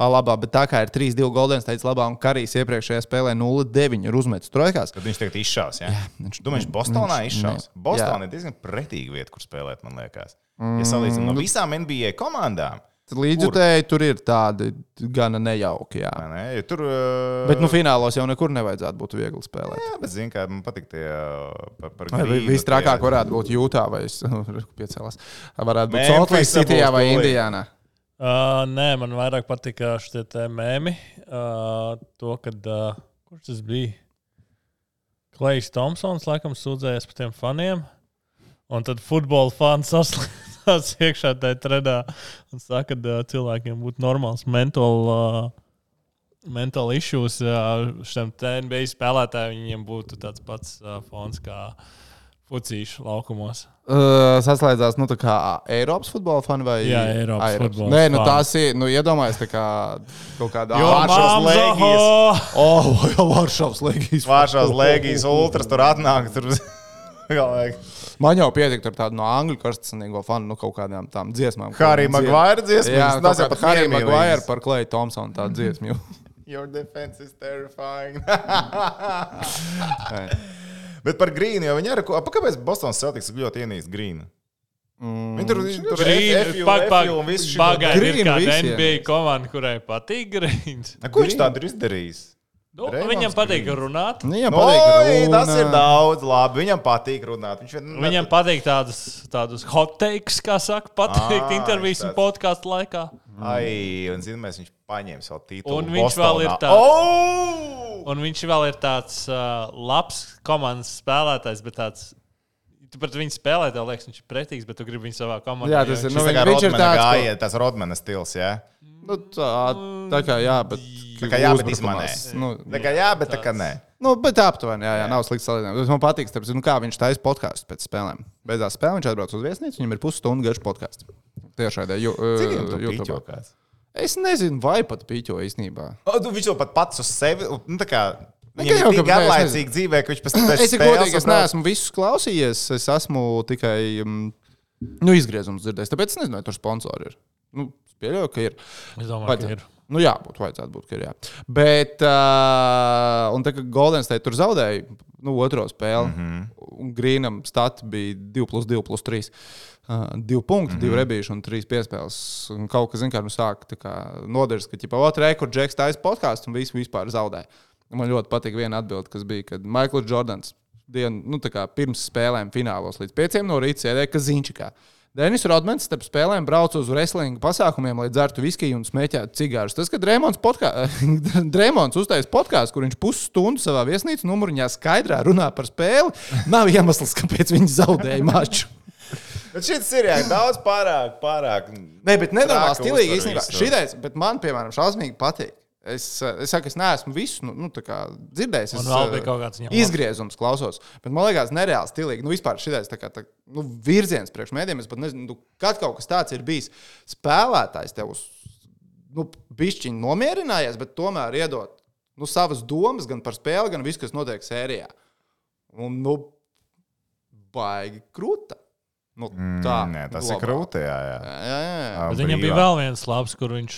labā, bet tā kā ir 3-2 Golden State labā un Karijs iepriekšējā spēlē 0-9 ir uzmetis trojkās. Kad viņš tagad izšaus. Ja? Jā, viņš- Tu viņš Bostonā viņš- izšaus. ne. Bostonā Jā. ir diezgan pretīga vieta, kur spēlēt, man liekas. Ja salīdzinām no visām NBA komandām, Līdzjutēji tur ir tādi gana nejauki. Jā. ne? Ja tur. uh, Bet nu, finālos jau nekur nevajadzētu būt viegli spēlēt. Jā, bet zinu, kā man patīk tie uh, par, par Visstrakāk tie- varētu būt Jūtā vai es- *laughs* piecēlās. Varētu būt Cityjā būs vai. Indijānā. Uh, nē, man vairāk patika šie mēmi. Uh, to, kad. Uh, kurš tas bija? Klejs Thompsons, laikam, sūdzējās par tiem faniem. Un tad futbola fans *laughs* saslēdzās *laughs* iekšā tajā tredā un saka, ka cilvēkiem būtu normāls mental, uh, mental issues. Šiem NBA spēlētājiem viņiem būtu tāds pats fons kā fucīšu laukumos. Uh, saslēdzās nu, tā kā Eiropas futbola fani vai Jā, Eiropas futbola Nē, nu, fani. tās ir. Nu, iedomājieties, tā kā kaut kāda Vāršavas ho! *laughs* Oh, Vāršavas Lēgijas. Vāršavas Lēgijas ultras tur atnāk. Tur... *laughs* Man jau pietika ar tādu no angļu karstasinīgo fanu, nu, kaut kādām tām dziesmām. Harry Maguire dziesmas, Jā, tas ir pat Harry. Maguire par Kleju Thompsonu tādu *laughs* dziesmu. Your defense is terrifying. *laughs* *laughs* Bet par grīnu jau viņi pa Kāpēc Bostonas Celtics ļoti ienīst grīnu? Mm. Viņi tur tur Green, pag, pag, un viss šī. Pagaid, ir Green kāda. NBA komanda, kurai patīk grīns. Ko viņš tādu ir izdarījis? Nu, Reimonds viņam patīk runāt. Nu, Viņam No, patīk, tas ir runāt. daudz, labi. Viņam patīk runāt. Viņš vien, Viņam patīk tādas, tādas hot takes, kā saka, pateikt Ā, intervijas viņš un podkāstu laikā. Ai, un zini, mēs viņš paņēma savu titulu. Un viņš vēl ir Bostonā. tāds- Oh! Un viņš vēl ir tāds uh, labs komandas spēlētājs, bet tāds. Tu pret viņu spēlē, tev liekas, viņš ir pretīgs, bet tu gribi viņu savā komandā. Jā, tas ir, viņš- nu, kā viņš ir tāds, ko- gājiet, tas Rodmana stils, jā. Nu, tā, tā kā jā, bet. Tā kā jā, bet izmanē. Nu, Tā kā jā, bet tā kā nē. Nu, bet aptuveni, jā, jā, nav slikts salīdzinājums. Man patīk, starp, nu, kā viņš taisa podkāstu pēc spēlēm. Beidzās spēle, viņš atbrauc uz viesnīcu, viņam ir pusstundu garš podkāsts. Tiešā veidā, jo, YouTube. Es nezinu, vai pat pīķo īstenībā. O, tu Viņš jau pat pats uz sevi. Nu, Nu, viņam jau, ir tik garlaicīgi dzīvē, ka viņš pēc tam *laughs* Es, godīgi, es neesmu visus klausījies, es esmu tikai um, nu, izgriezums dzirdējis. Tāpēc es nezinu, vai tur sponsori ir. Nu, pieļauju, ka ir. Es domāju, Vai ka ir. Nu, jā, būtu vajadzētu būt, ka ir. Jā. Bet, uh, un tā kā Golden State tur zaudēja nu, otro spēli, mm -hmm. un Grīnam stats bija 2, plus 2, plus 3. Uh, divi punkti, mm -hmm. divi rebīši un trīs piespēles. Un kaut kas, zināmā mērā, nu, sāk tā kā nodeļas, ka, ja otrā rekords Džeks taisa podkāstu un visu vispār zaudēja. Man ļoti patīk viena atbilde, kas bija, kad Maikls Jordans dienu, nu, kā pirms spēlēm finālos līdz 5 no rīta sēdēja Kazīņčikā. Denis Rodmans starp spēlēm brauca uz wrestling pasākumiem, lai dzertu viskiju un smēķētu cigārus. Tas, kad Dreamons, podkā... *laughs* Dreamons uztaisīja podkāstu, kur viņš pusstundu savā viesnīcas numuriņā skaidrā runā par spēli, nav iemesls, kāpēc viņi zaudēja maču. Bet šis ir jā, daudz pārāk, pārāk. Nē, bet nenormāli stilīgi īstenībā. visu. Šitais, bet man, piemēram, šausmīgi patīk. Es, eh, es saku, es neesmu visu nu, nu, dzirdējis. Es, vēl eh, bija kaut kāds izgriezums, klausos. Bet man liekas, nereāli stilīgi. Nu, vispār šis nu, virziens priekš mēdiem. Es pat nezinu, nu, kad kaut kas tāds ir bijis. Spēlētājs tev uz nu, bišķiņu nomierinājies, bet tomēr iedot nu, savas domas gan par spēli, gan visu, kas notiek sērijā. Un, nu, baigi krūta. Nu, tā, Mm, Nē, tas ir globāli. krūti. Jā, jā. Jā, jā, jā. Bet viņam bija vēl viens labs, kur viņš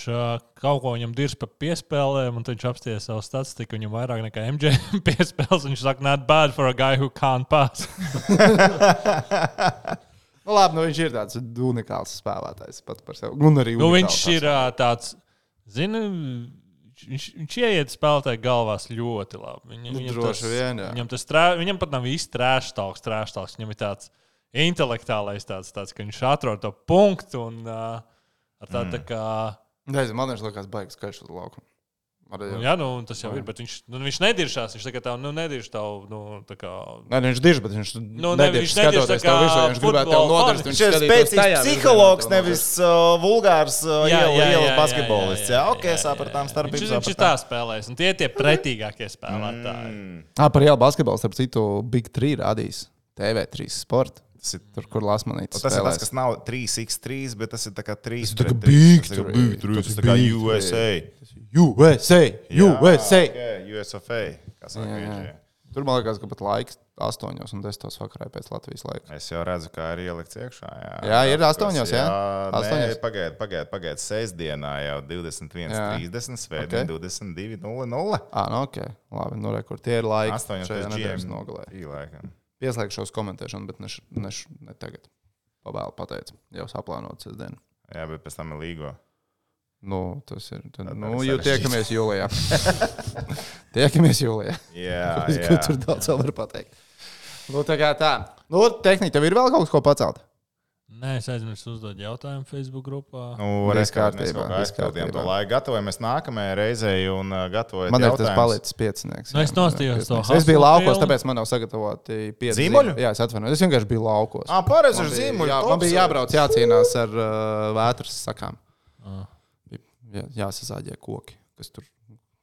kaut ko viņam dirz par piespēlēm, un tad viņš apstāja savu statistiku. Viņam vairāk nekā MJ *laughs* piespēles. Viņš saka, not bad for a guy who can't pass. *laughs* Nu, labi, nu, viņš ir tāds unikāls spēlētājs pats par sevi. Un arī Nu, viņš ir tāds, zini, viņš, viņš ieiet spēlētāju galvās ļoti labi. Viņam, Nu, viņam droši vien, jā. Viņam, tas trē, viņam pat nav īsti trēštāks, trēštāks. Viņam ir tāds intelektuālais, tāds, tāds ka viņš atrod to punktu un uh, ar tādu tā kā. Nezinu, man liekas, baigs skaļš uz laukumu. Arī, Nu, jā, nu, tas jau ir, bet viņš, nu, viņš nediršās. Viņš tā kā tā, nu, nedirš tavu, nu, tā kā. Nē, nu, viņš dirž, bet viņš Nu, ne, nedirž viņš nedirž skatoties tā kā ja Viņš gribētu tev fani. Viņš ir spēcīgs psihologs, nevis uh, vulgārs uh, Jā, jā, jā, ielas jā, basketbolists. Jā, ok, jā, sapratām Viņš, starpības. viņš ir tā spēlējis, un tie ir tie pretīgākie spēlētāji. Mm. Ah, par ielu basketbolu, starp citu, Big 3 rādīs TV3 sporta. Tas ir Tur, kur Lasmanītis. Tas ir tas, kas nav 3x3, bet tas ir tā kā 3 Tas ir tā kā big Tas ir big Tas ir kā big USA. USA! USA! Jā, USFA. Jā, jā. jā. Tur man liekas, ka pat laiks 8 un 10 vakarā pēc Latvijas laika. Es jau redzu, kā ir ielikts iekšā. Jā, Jā, ir Tāpēc, astoņos, jā? Astoņos? Pagaidiet, pagaidiet, pagaidiet. Sestdienā jau 21, Jā. 30, svētdien Ok. 22, 0, Ah, nu ok. Labi, nu re, kur tie ir laiki. 8, šajā nedēļas 5 nogalē. Pieslēgšos komentēšanu, bet ne, ne, ne tagad. Pavēlu pateicu. Jau saplānots sestdien. Jā, bet pēc tam ir līgo. Nu, tas ir. Tad, Tad nu, jau tiekamies jūlijā. *laughs* tiekamies jūlijā. Jā, *laughs* Ko tur jā. daudz vēl var pateikt. Nu, tā kā tā. Nu, tehniski tev ir vēl kaut kas, ko pacelt. Nē, es aizmirsu uzdot jautājumu Facebook grupā. Nu, reiz kā mēs kārtībā, kaut kā viss aizpildījām to kārtībā. laiku, gatavojamies nākamajai reizei un uh, gatavojam. Man ir tas palicis piecinieks. Nu, es nostījos to piecinieks. Es biju laukos, filmu. tāpēc man nav sagatavoti pieci Zīmoļi? Jā, es atvainojos. Es vienkārši biju laukos. Ah, pareizi ar zīmuļu. Jā, man bija jābrauc, jācīnās ar uh, vētras sakām. Ah. Jā, jāsazāģē koki, kas tur.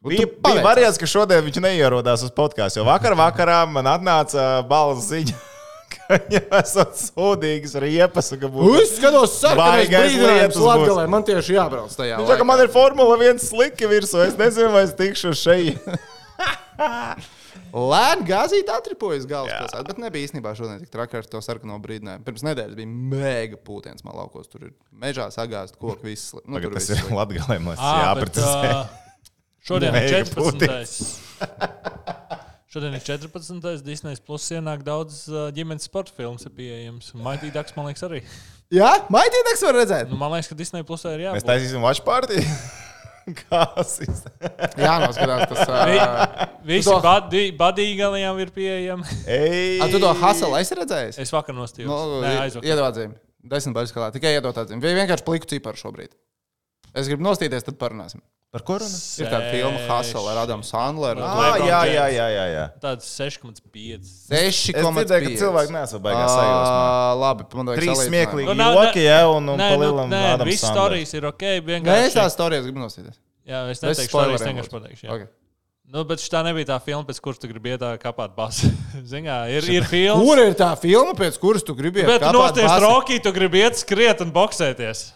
Bija, bija variants, ka šodien viņš neierodās uz podkāstu. Jo vakar vakarā man atnāca balss ziņa, ka *laughs* viņam esat sūdīgas riepas. būs- Es skatos, lietus būs. Latgalē. Man tieši jābrauc tajā. Viņš saka, man ir formula viens slika virsū. Es nezinu, vai es tikšu šeit. *laughs* Lēni gāzīt atripojas galvaspilsētā, bet nebija īstenībā šodien tik traki ar to sarkano brīdinājumu. Pirms nedēļas bija mega pūtiens man laukos. Tur ir mežā sagāzt koku viss. Nu, Tagad tas viss ir. Latgalē. Man tas Ah, jāprecizē. uh, šodien ir Mega 14. *laughs* Šodien ir 14. Disneja plus ienāk daudz ģimenes sporta filmas ir pieejams. Mighty Ducks, man liekas, arī. *laughs* Jā, maitīnieks var redzēt. Nu, man liekas, ka Disneja plusā ir Mēs jābūt. taisīsim watch party. *laughs* Kas ir? Jā, noskatās tas. Uh, Visi to- badīgaliem ir pieejami. Ej, A, tu to haselu esi redzējis? Es vakar nostājos. Nu, Nē, aizvakar. iedod atzīmi. Desmit baļas skalā. Tikai iedod atzīmi. Vai vienkārši pliku ciparu šobrīd? Es gribu nostīties, tad parunāsim. Par ko runa? Ir tāda filma Hustle ar Adamu Sandleru. Ah, jā, jā, jā, jā, jā. Tāds 6,5. 6,5. Es dzirdēju, ka cilvēki nesā baigās sajūsmā. Ā, Labi, man vajag Trīs smieklīgi Nu, joki, jā, un, un Nē, pa nu, nē, Adams viss stāstījis ir ok. Nē, es Vienkārši. tās stāstījis, gribu nostīties. Jā, es neteikšu, stāstījis, vienkārši pateikšu. jā. Okay. Nu, bet šī nebija tā filma, pēc kuras tu gribi iet kāpāt basi. *laughs* Zinām, ir, ir filma. Kur ir tā filma, pēc kuras tu gribi Bet tu kāpāt nosties? Rocky, tu gribi iet skriet un boxēties.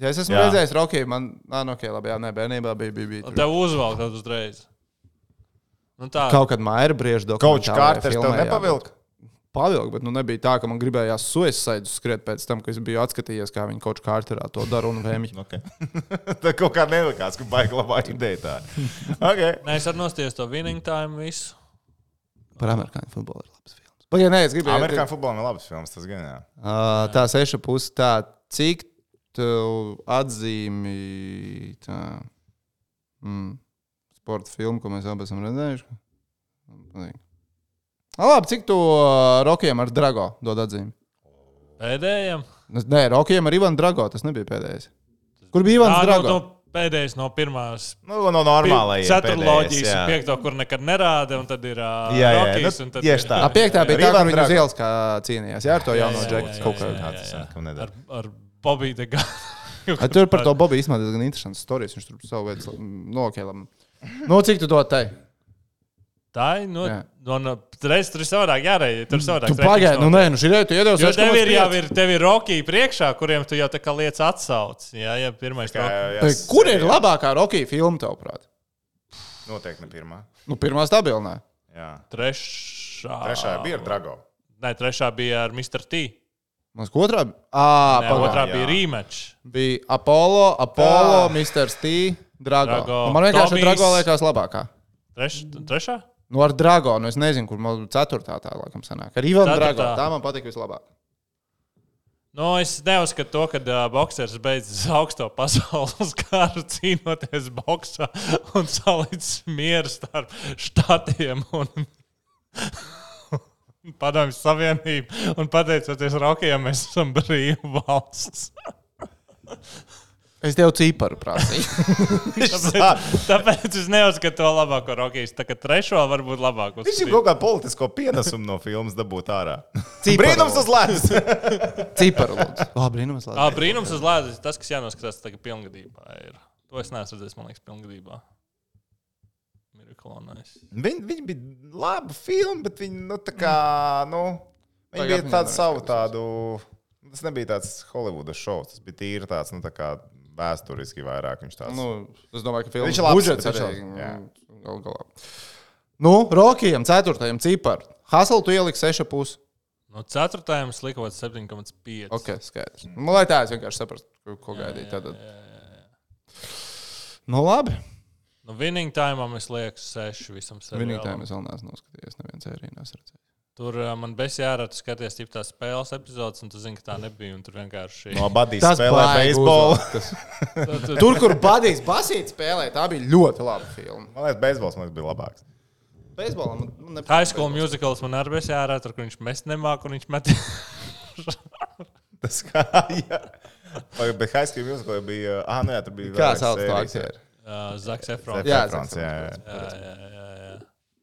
Ja es esmu Jā. redzējis Rocky, man, nā, nu, ok, labi, jā, nē, bērnībā bija. Un tur. tev uzvalk tad uzreiz. Nu, tā. Kaut kad maira briež Kauč dokumentālajā Kārters tev nepavilka? Pavilk, bet nu nebija tā, ka man gribējās suicidu skriet pēc tam, kad es biju atskatījies, kā viņi kaut kā kārterā to dara un vēmj. *laughs* Okay. *laughs* Tā kaut kā nelikās, ka baigi labā ideja tā. Okay. Nē, es arī nostājos to winning time visu. Par amerikāņu futbolu ir labs filmas. Pagaid, nē, es gribēju. Amerikāņu futbolam ir labs filmas, tas gan jā. Uh, tā seša puse, tā cik tev atzīmi tā, mm, sporta filmu, ko mēs abi esam redzējuši. Ah, labi, cik tu uh, Rokiem ar Drago dod atzīmi? Pēdējiem. Es- Nē, Rokiem ar Ivanu Drago, tas nebija pēdējais. Kur bija Ivans Tā, Drago? nu, nu, pēdējais no pirmās. Nu, no normālajiem. Ceturloģijas, jā. piekto, kur nekad nerāda, un tad ir uh, Jā, jā, Rockies, nu, un tad tieši tā. Tā piektā bija tā, kur Drago. uz ielas kā cīnījās. Jā, ar to jauno jā, džeku jā, kaut jā, kā. jā, jā. nedara. Ar, ar Gānu. *laughs* Ai, Tur par to Bobiju īstenībā diezgan interesants stāsts. Viņš tur savu veidu nokēlam. Nu, cik tu dod tai? Tā ir. Nu, Jā. no, no, reiz tur ir savādāk jārēģē. Tur ir savādāk. Tu pagaidi, nu nē, nu šī reize tu iedevi Jo tev ir 6,5. jau ir, tev ir Rocky priekšā, kuriem tu jau tā kā lietas atsauc. Jā, jā, pirmais. Jā, Rocky. jā, jā, Bet Kur ir labākā Rocky filma, tavuprāt? Noteikti ne pirmā. Nu, pirmā stabilnā. Jā. Trešā. Trešā bija ar Drago. Nē, trešā bija ar Mr. T. Mums otrā à, Nē, otrā bija rematch. bija Apollo, Apollo. Mr. Steve, Drago. Drago. Nu, man vienkārši Tomijs. Drago liekas labākā. Treš, trešā? Nu, ar Drago, nu es nezinu, kur man ceturtā tā laikam sanāk. Ar Ivanu Ceturtā. Drago. Tā man patīk vislabāk. Nu, es neuzskatu to, ka uh, boxers beidzas *laughs* augsto pasaules karu cīnoties boxā un salicis mieru starp štatiem un *laughs* padomju savienību. Un pateicoties Rokijam, mēs esam brīva valsts. *laughs* Es tev ciparu prasīju. *laughs* Tāpēc, tāpēc es neuzskatu to labāko Rokijas. Tā kā trešo varbūt labāko. Viņš ir kaut kādu politisko pienesumu no filmas dabūt ārā. Ciparu. Brīnums uz ledus! ciparu, lūdzu. Labi, brīnums. Ah, labi. brīnums uz lēdas. Tas, kas jānoskatās tagad pilngadībā, ir. To es neesmu redzējis, man liekas, pilngadībā. Mirakulonais. Viņi, viņi bija labi filma, bet viņi, nu, tā kā, nu, viņi Tagad bija tādu savu tādu. Tas nebija tāds Holivudas šovs, tas bija tīri tāds, nu, tā kā vēsturiski vairāk. Viņš tāds. Nu, es domāju, ka filmas Viņš ir labs, budžets ir- jā. Gal galā. Nu, Rokijam, ceturtajam ciparu. Haselu tu ieliksi seša pusi. No 4. es liku 7,5. Ok, skaidrs. Nu, lai tā es vienkārši saprastu, ko, gaidīt. Tad. Nu, labi. Nu, winning time es lieku 6 visam Vienīgi tā seriālam. es vēl neesmu noskatījies. Neviens sēriju neesmu redzējis. Tur uh, man bija jārā, tu skaties tip tās spēles epizodes, un tu zini, ka tā nebija. un Tur vienkārši. No Badijas spēlē beisbolu. Tur, kur Badijs Basīts spēlēja, tā bija ļoti laba filma. Man liekas, beisbols man liekas, bija labāks. Beisbolam man, man nepatīk High school beisbols. musicals man arī bija jārā, tur, kur viņš mest nemāk, un viņš met. *laughs* Tas kā, jā. Vai, bet High School Musical bija, ah, nē, tur bija. Kā sauc to aktieru? Uh, Zaks Efrons. Jā, Efrons, jā, jā. Efrons. jā, jā, jā, jā.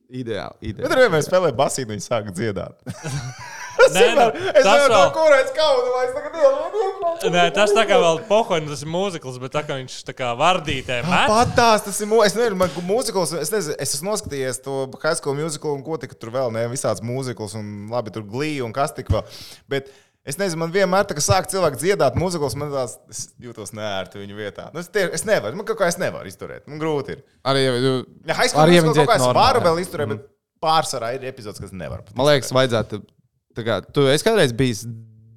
Ideāli. Bet ideāli. tur *laughs* vienmēr spēlēja basīnu, viņi sāka dziedāt. Nē, nu, Es to vēl- kurēt skaudu, vai es tagad ielu. Nē, tas tā kā vēl pohoņš, tas ir mūzikls, bet tā kā viņš tā kā vardītē met. Patās, tas ir. mū- Es nezinu, man mūzikls, es nezinu, es esmu noskatījies to High School Musical un ko tik tur vēl, ne visāds mūzikls un labi, tur glīja un kas tik vēl. Bet es nezinu, man vienmēr, tā, kad sāk cilvēki dziedāt mūzikls, man tās jūtos nērti viņu vietā. Nu, es, tie, es nevaru, man kaut kā es nevaru izturēt. Man grūti ir. Arī, ja, Ja High School Arī, ja Musical viņi kaut kā dzied es varu vēl izturēt, bet pārsvarā ir epizodes, kas nevar. pat man liekas, vajadzētu. Kā, tu esi kādreiz bijis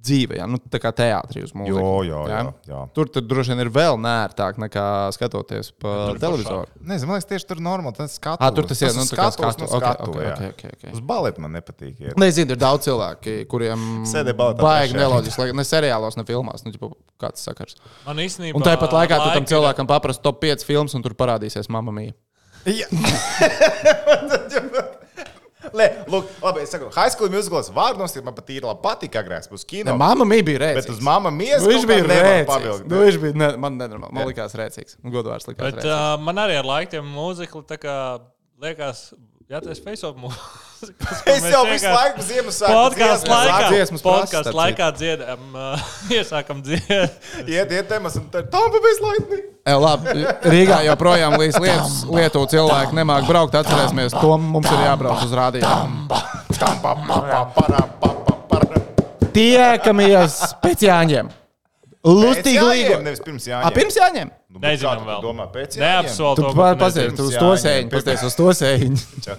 dzīve, jā, nu, tā kā teātrī uz mūziku. Jo, jo, jā, jā. Tur tad droši vien ir vēl nērtāk nekā skatoties pa televizoru. Nezinu, man liekas, tieši tur ir normāli. Tas skatu, Ah, tur tas ir, nu, kā skatu, skatu. no skatu, ok, jā. ok, ok, ok. Uz baleta man nepatīk. iet. Nezinu, ir daudz cilvēku, kuriem Sēdē baletā baigi neloģiski, lai- ne seriālos, ne filmās. Nu, ģipa, kāds sakars. Man īstenībā. Un tāpat laikā tu tam ir- cilvēkam paprasti top 5 filmas, un tur parādīsies mamma mija. Jā. *laughs* *laughs* *laughs* Lē, lūk, labi, es saku, High School Musicals vārdu nosīt, man pat īri labi patika agrāk, būs kino. Ne, mamma mija bija Bet rēcīgs. uz mamma miesu Nu, viņš bija rēcīgs. Nu, viņš bija, ne, man nenormāli, man likās rēcīgs. Nu, Godvārds likās Bet rēcīgs. uh, man arī ar laikiem mūzikli tā kā liekas, jā, tas ir Facebook mūzika. Es jau visu laiku Ziemassvētku Podkāstu laikā, podkāstu laikā dziedam, uh, *laughs* iesākam dziedāt. Iet, iet, temas, un tā Tampa Bay Lightning. E, labi, Rīgā joprojām līdz lietus, Lietuvu cilvēki nemāk braukt. Atcerēsimies, to mums ir jābrauc uz rādījumu. Tiekamies pēc Jāņiem. Lustīgi. Jāņiem, Nevis pirms A, Jāņiem. pirms Jāņiem? Nu, Nezinām vēl. Domā, pēc Jāņiem? Neapsolu Tu to. tu pazies, tu uz to sēņu, pasties uz to sēņu. Čau,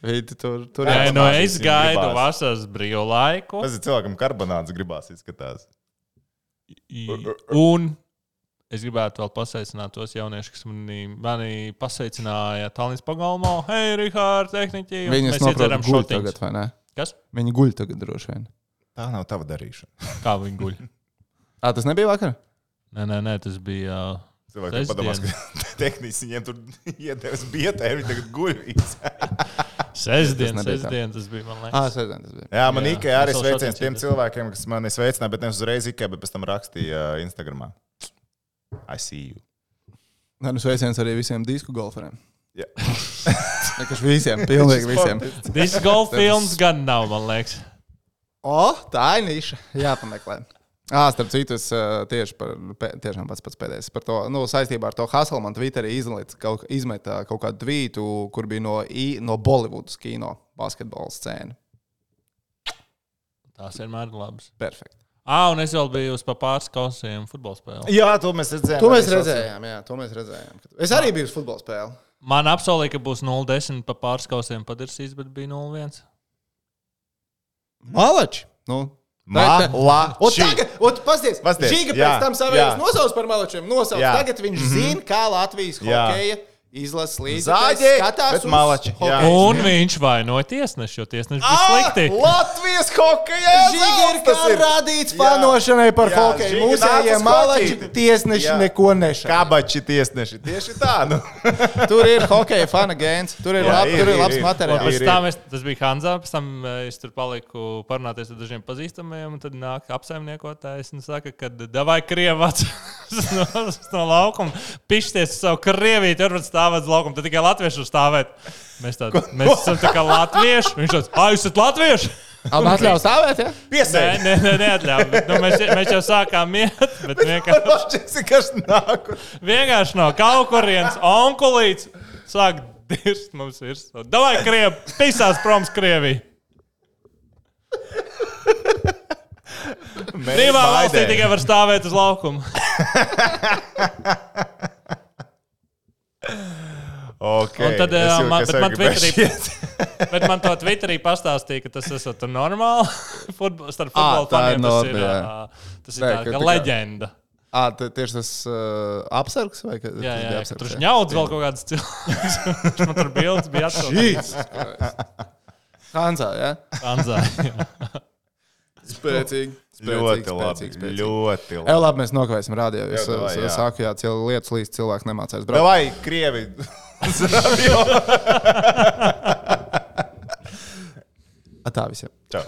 Vidi, Tur, tur jā. no es gaidu gribās. vasaras brīvu laiku. Tas ir cilvēkam karbonāts gribās izskatās. Un es gribētu vēl pasveicināt tos jauniešus, kas manī, manī pasveicināja Tallinas pagalmā. Hei, Rihārd, tehniķi! un Viņas mēs noprot iedzeram guļ šotiņus. tagad, vai ne? Kas? Viņi guļ tagad droši vien. Tā nav tava darīšana. Kā viņi guļ? *laughs* Ā, tas nebija vakar? Nē, nē, nē tas bija. Uh, Cilvēki Sestdien. padomās, ka *laughs* tehniski viņiem tur *laughs* iedevis bietē, viņi tagad guļ. *laughs* Sestdien, tā. sestdien tas bija, man Ah, liekas. sēdien tas bija. Jā, man Jā, Ikea arī sveiciens tiem cilvēkiem, kas mani sveicināja, bet ne uzreiz Ikea, bet pēc tam rakstīja uh, Instagramā. I see you. Nē, nu sveiciens arī visiem disku golferiem. Jā. Vienkārši visiem, pilnīgi visiem. Dis golf films gan nav, man liekas. O, tā ir niša. Jā, pameklē. Ah, starp citu, es tieši par, tiešām pats pats pēdējais par to, nu, saistībā ar to Hasselmanu Twitterī izlaiž kaut, izmetā kaut kādu tvītu, kur bija no, I- no Bollywoodas kino basketbola scēna. Tās vienmēr ir labas. Perfekti. Ah, un es vēl biju uz pāris kausiem futbola spēlē. Jā, to mēs redzējām. To mēs redzējām, jā, to mēs redzējām. Es arī biju uz futbola spēli. Man apsolīja, ka būs 0,10 pa pāris kausiem padirsīs, bet bija 0,1. Malači! Nu, Malači. Un tagad, Pasties, Žiga jā, pēc tam savējos jā. nosauc par malačiem. Nosauc. Jā. Tagad viņš zina, kā Latvijas Jā. hokeja izlases līdzi. Zaļi, skatās malači, jā. hokeju. Un viņš vainoja tiesnešu, jo tiesneši bija slikti. Ah, Latvijas hokeja! Žiga ir ir. radīts Jā. fanošanai par Jā, hokeju. Mūsējie malači tiesneši Jā. neko nešā. Kabači tiesneši. Tieši tā. Nu. *laughs* Tur ir hokeja fana gēns, tur ir, Jā, lab, ir, tur ir ir, labs ir. Materiāls. ir. tam es, tas bija Hanzā, pēc tam eh, es tur paliku parunāties ar dažiem pazīstamiem, un tad nāk apsaimniekotājs un saka, ka davai krievāts *laughs* no, no laukuma, pišķies uz savu krievīti, stāvēt uz laukuma, tad tikai latviešu stāvēt. Mēs, tā, mēs esam tā kā latvieši, viņš tāds, ah, jūs esat latvieši? Un atļauj stāvēt, ja? Nē, Piesēdi. nē, nē neatļauj. Bet, Nu, mēs, mēs jau sākām iet, bet vienkārši, Loģiski, kas nāk. vienkārši no kaut kurienes onkulīts sāk dirst mums virsū. Davai, krievi, pisās proms Krieviju. Brīvā valstī tikai var stāvēt uz laukuma. *laughs* Okay. Un tad, ā, jūtu, man- bet man Twitterī-. *laughs* Bet man to Twitterī pastāstīja, ka tas esat normāli. *laughs* Futbol, starp Ā, futbola faniem tas ir, jā. ā, tas ir Nē, tā, kā leģenda. Ah, t- tieši tas uh, apsargs vai kas? Jā, jā, jā, apsargs, tur ņauds vēl kaut kāds cilvēks. *laughs* Man tur bildes bija atsūtījis. Hanzā, jā? Anzā. Spēcīgi. Ļoti labi. Ļoti Jā, labi. labi, mēs nokavēsim rādījā. Es, Jā, es, es saku, jā, cil, lietas līdz cilvēks nemācās braukt. Davai, Krievi. *laughs* *laughs* *laughs* Tā visiem. Čau.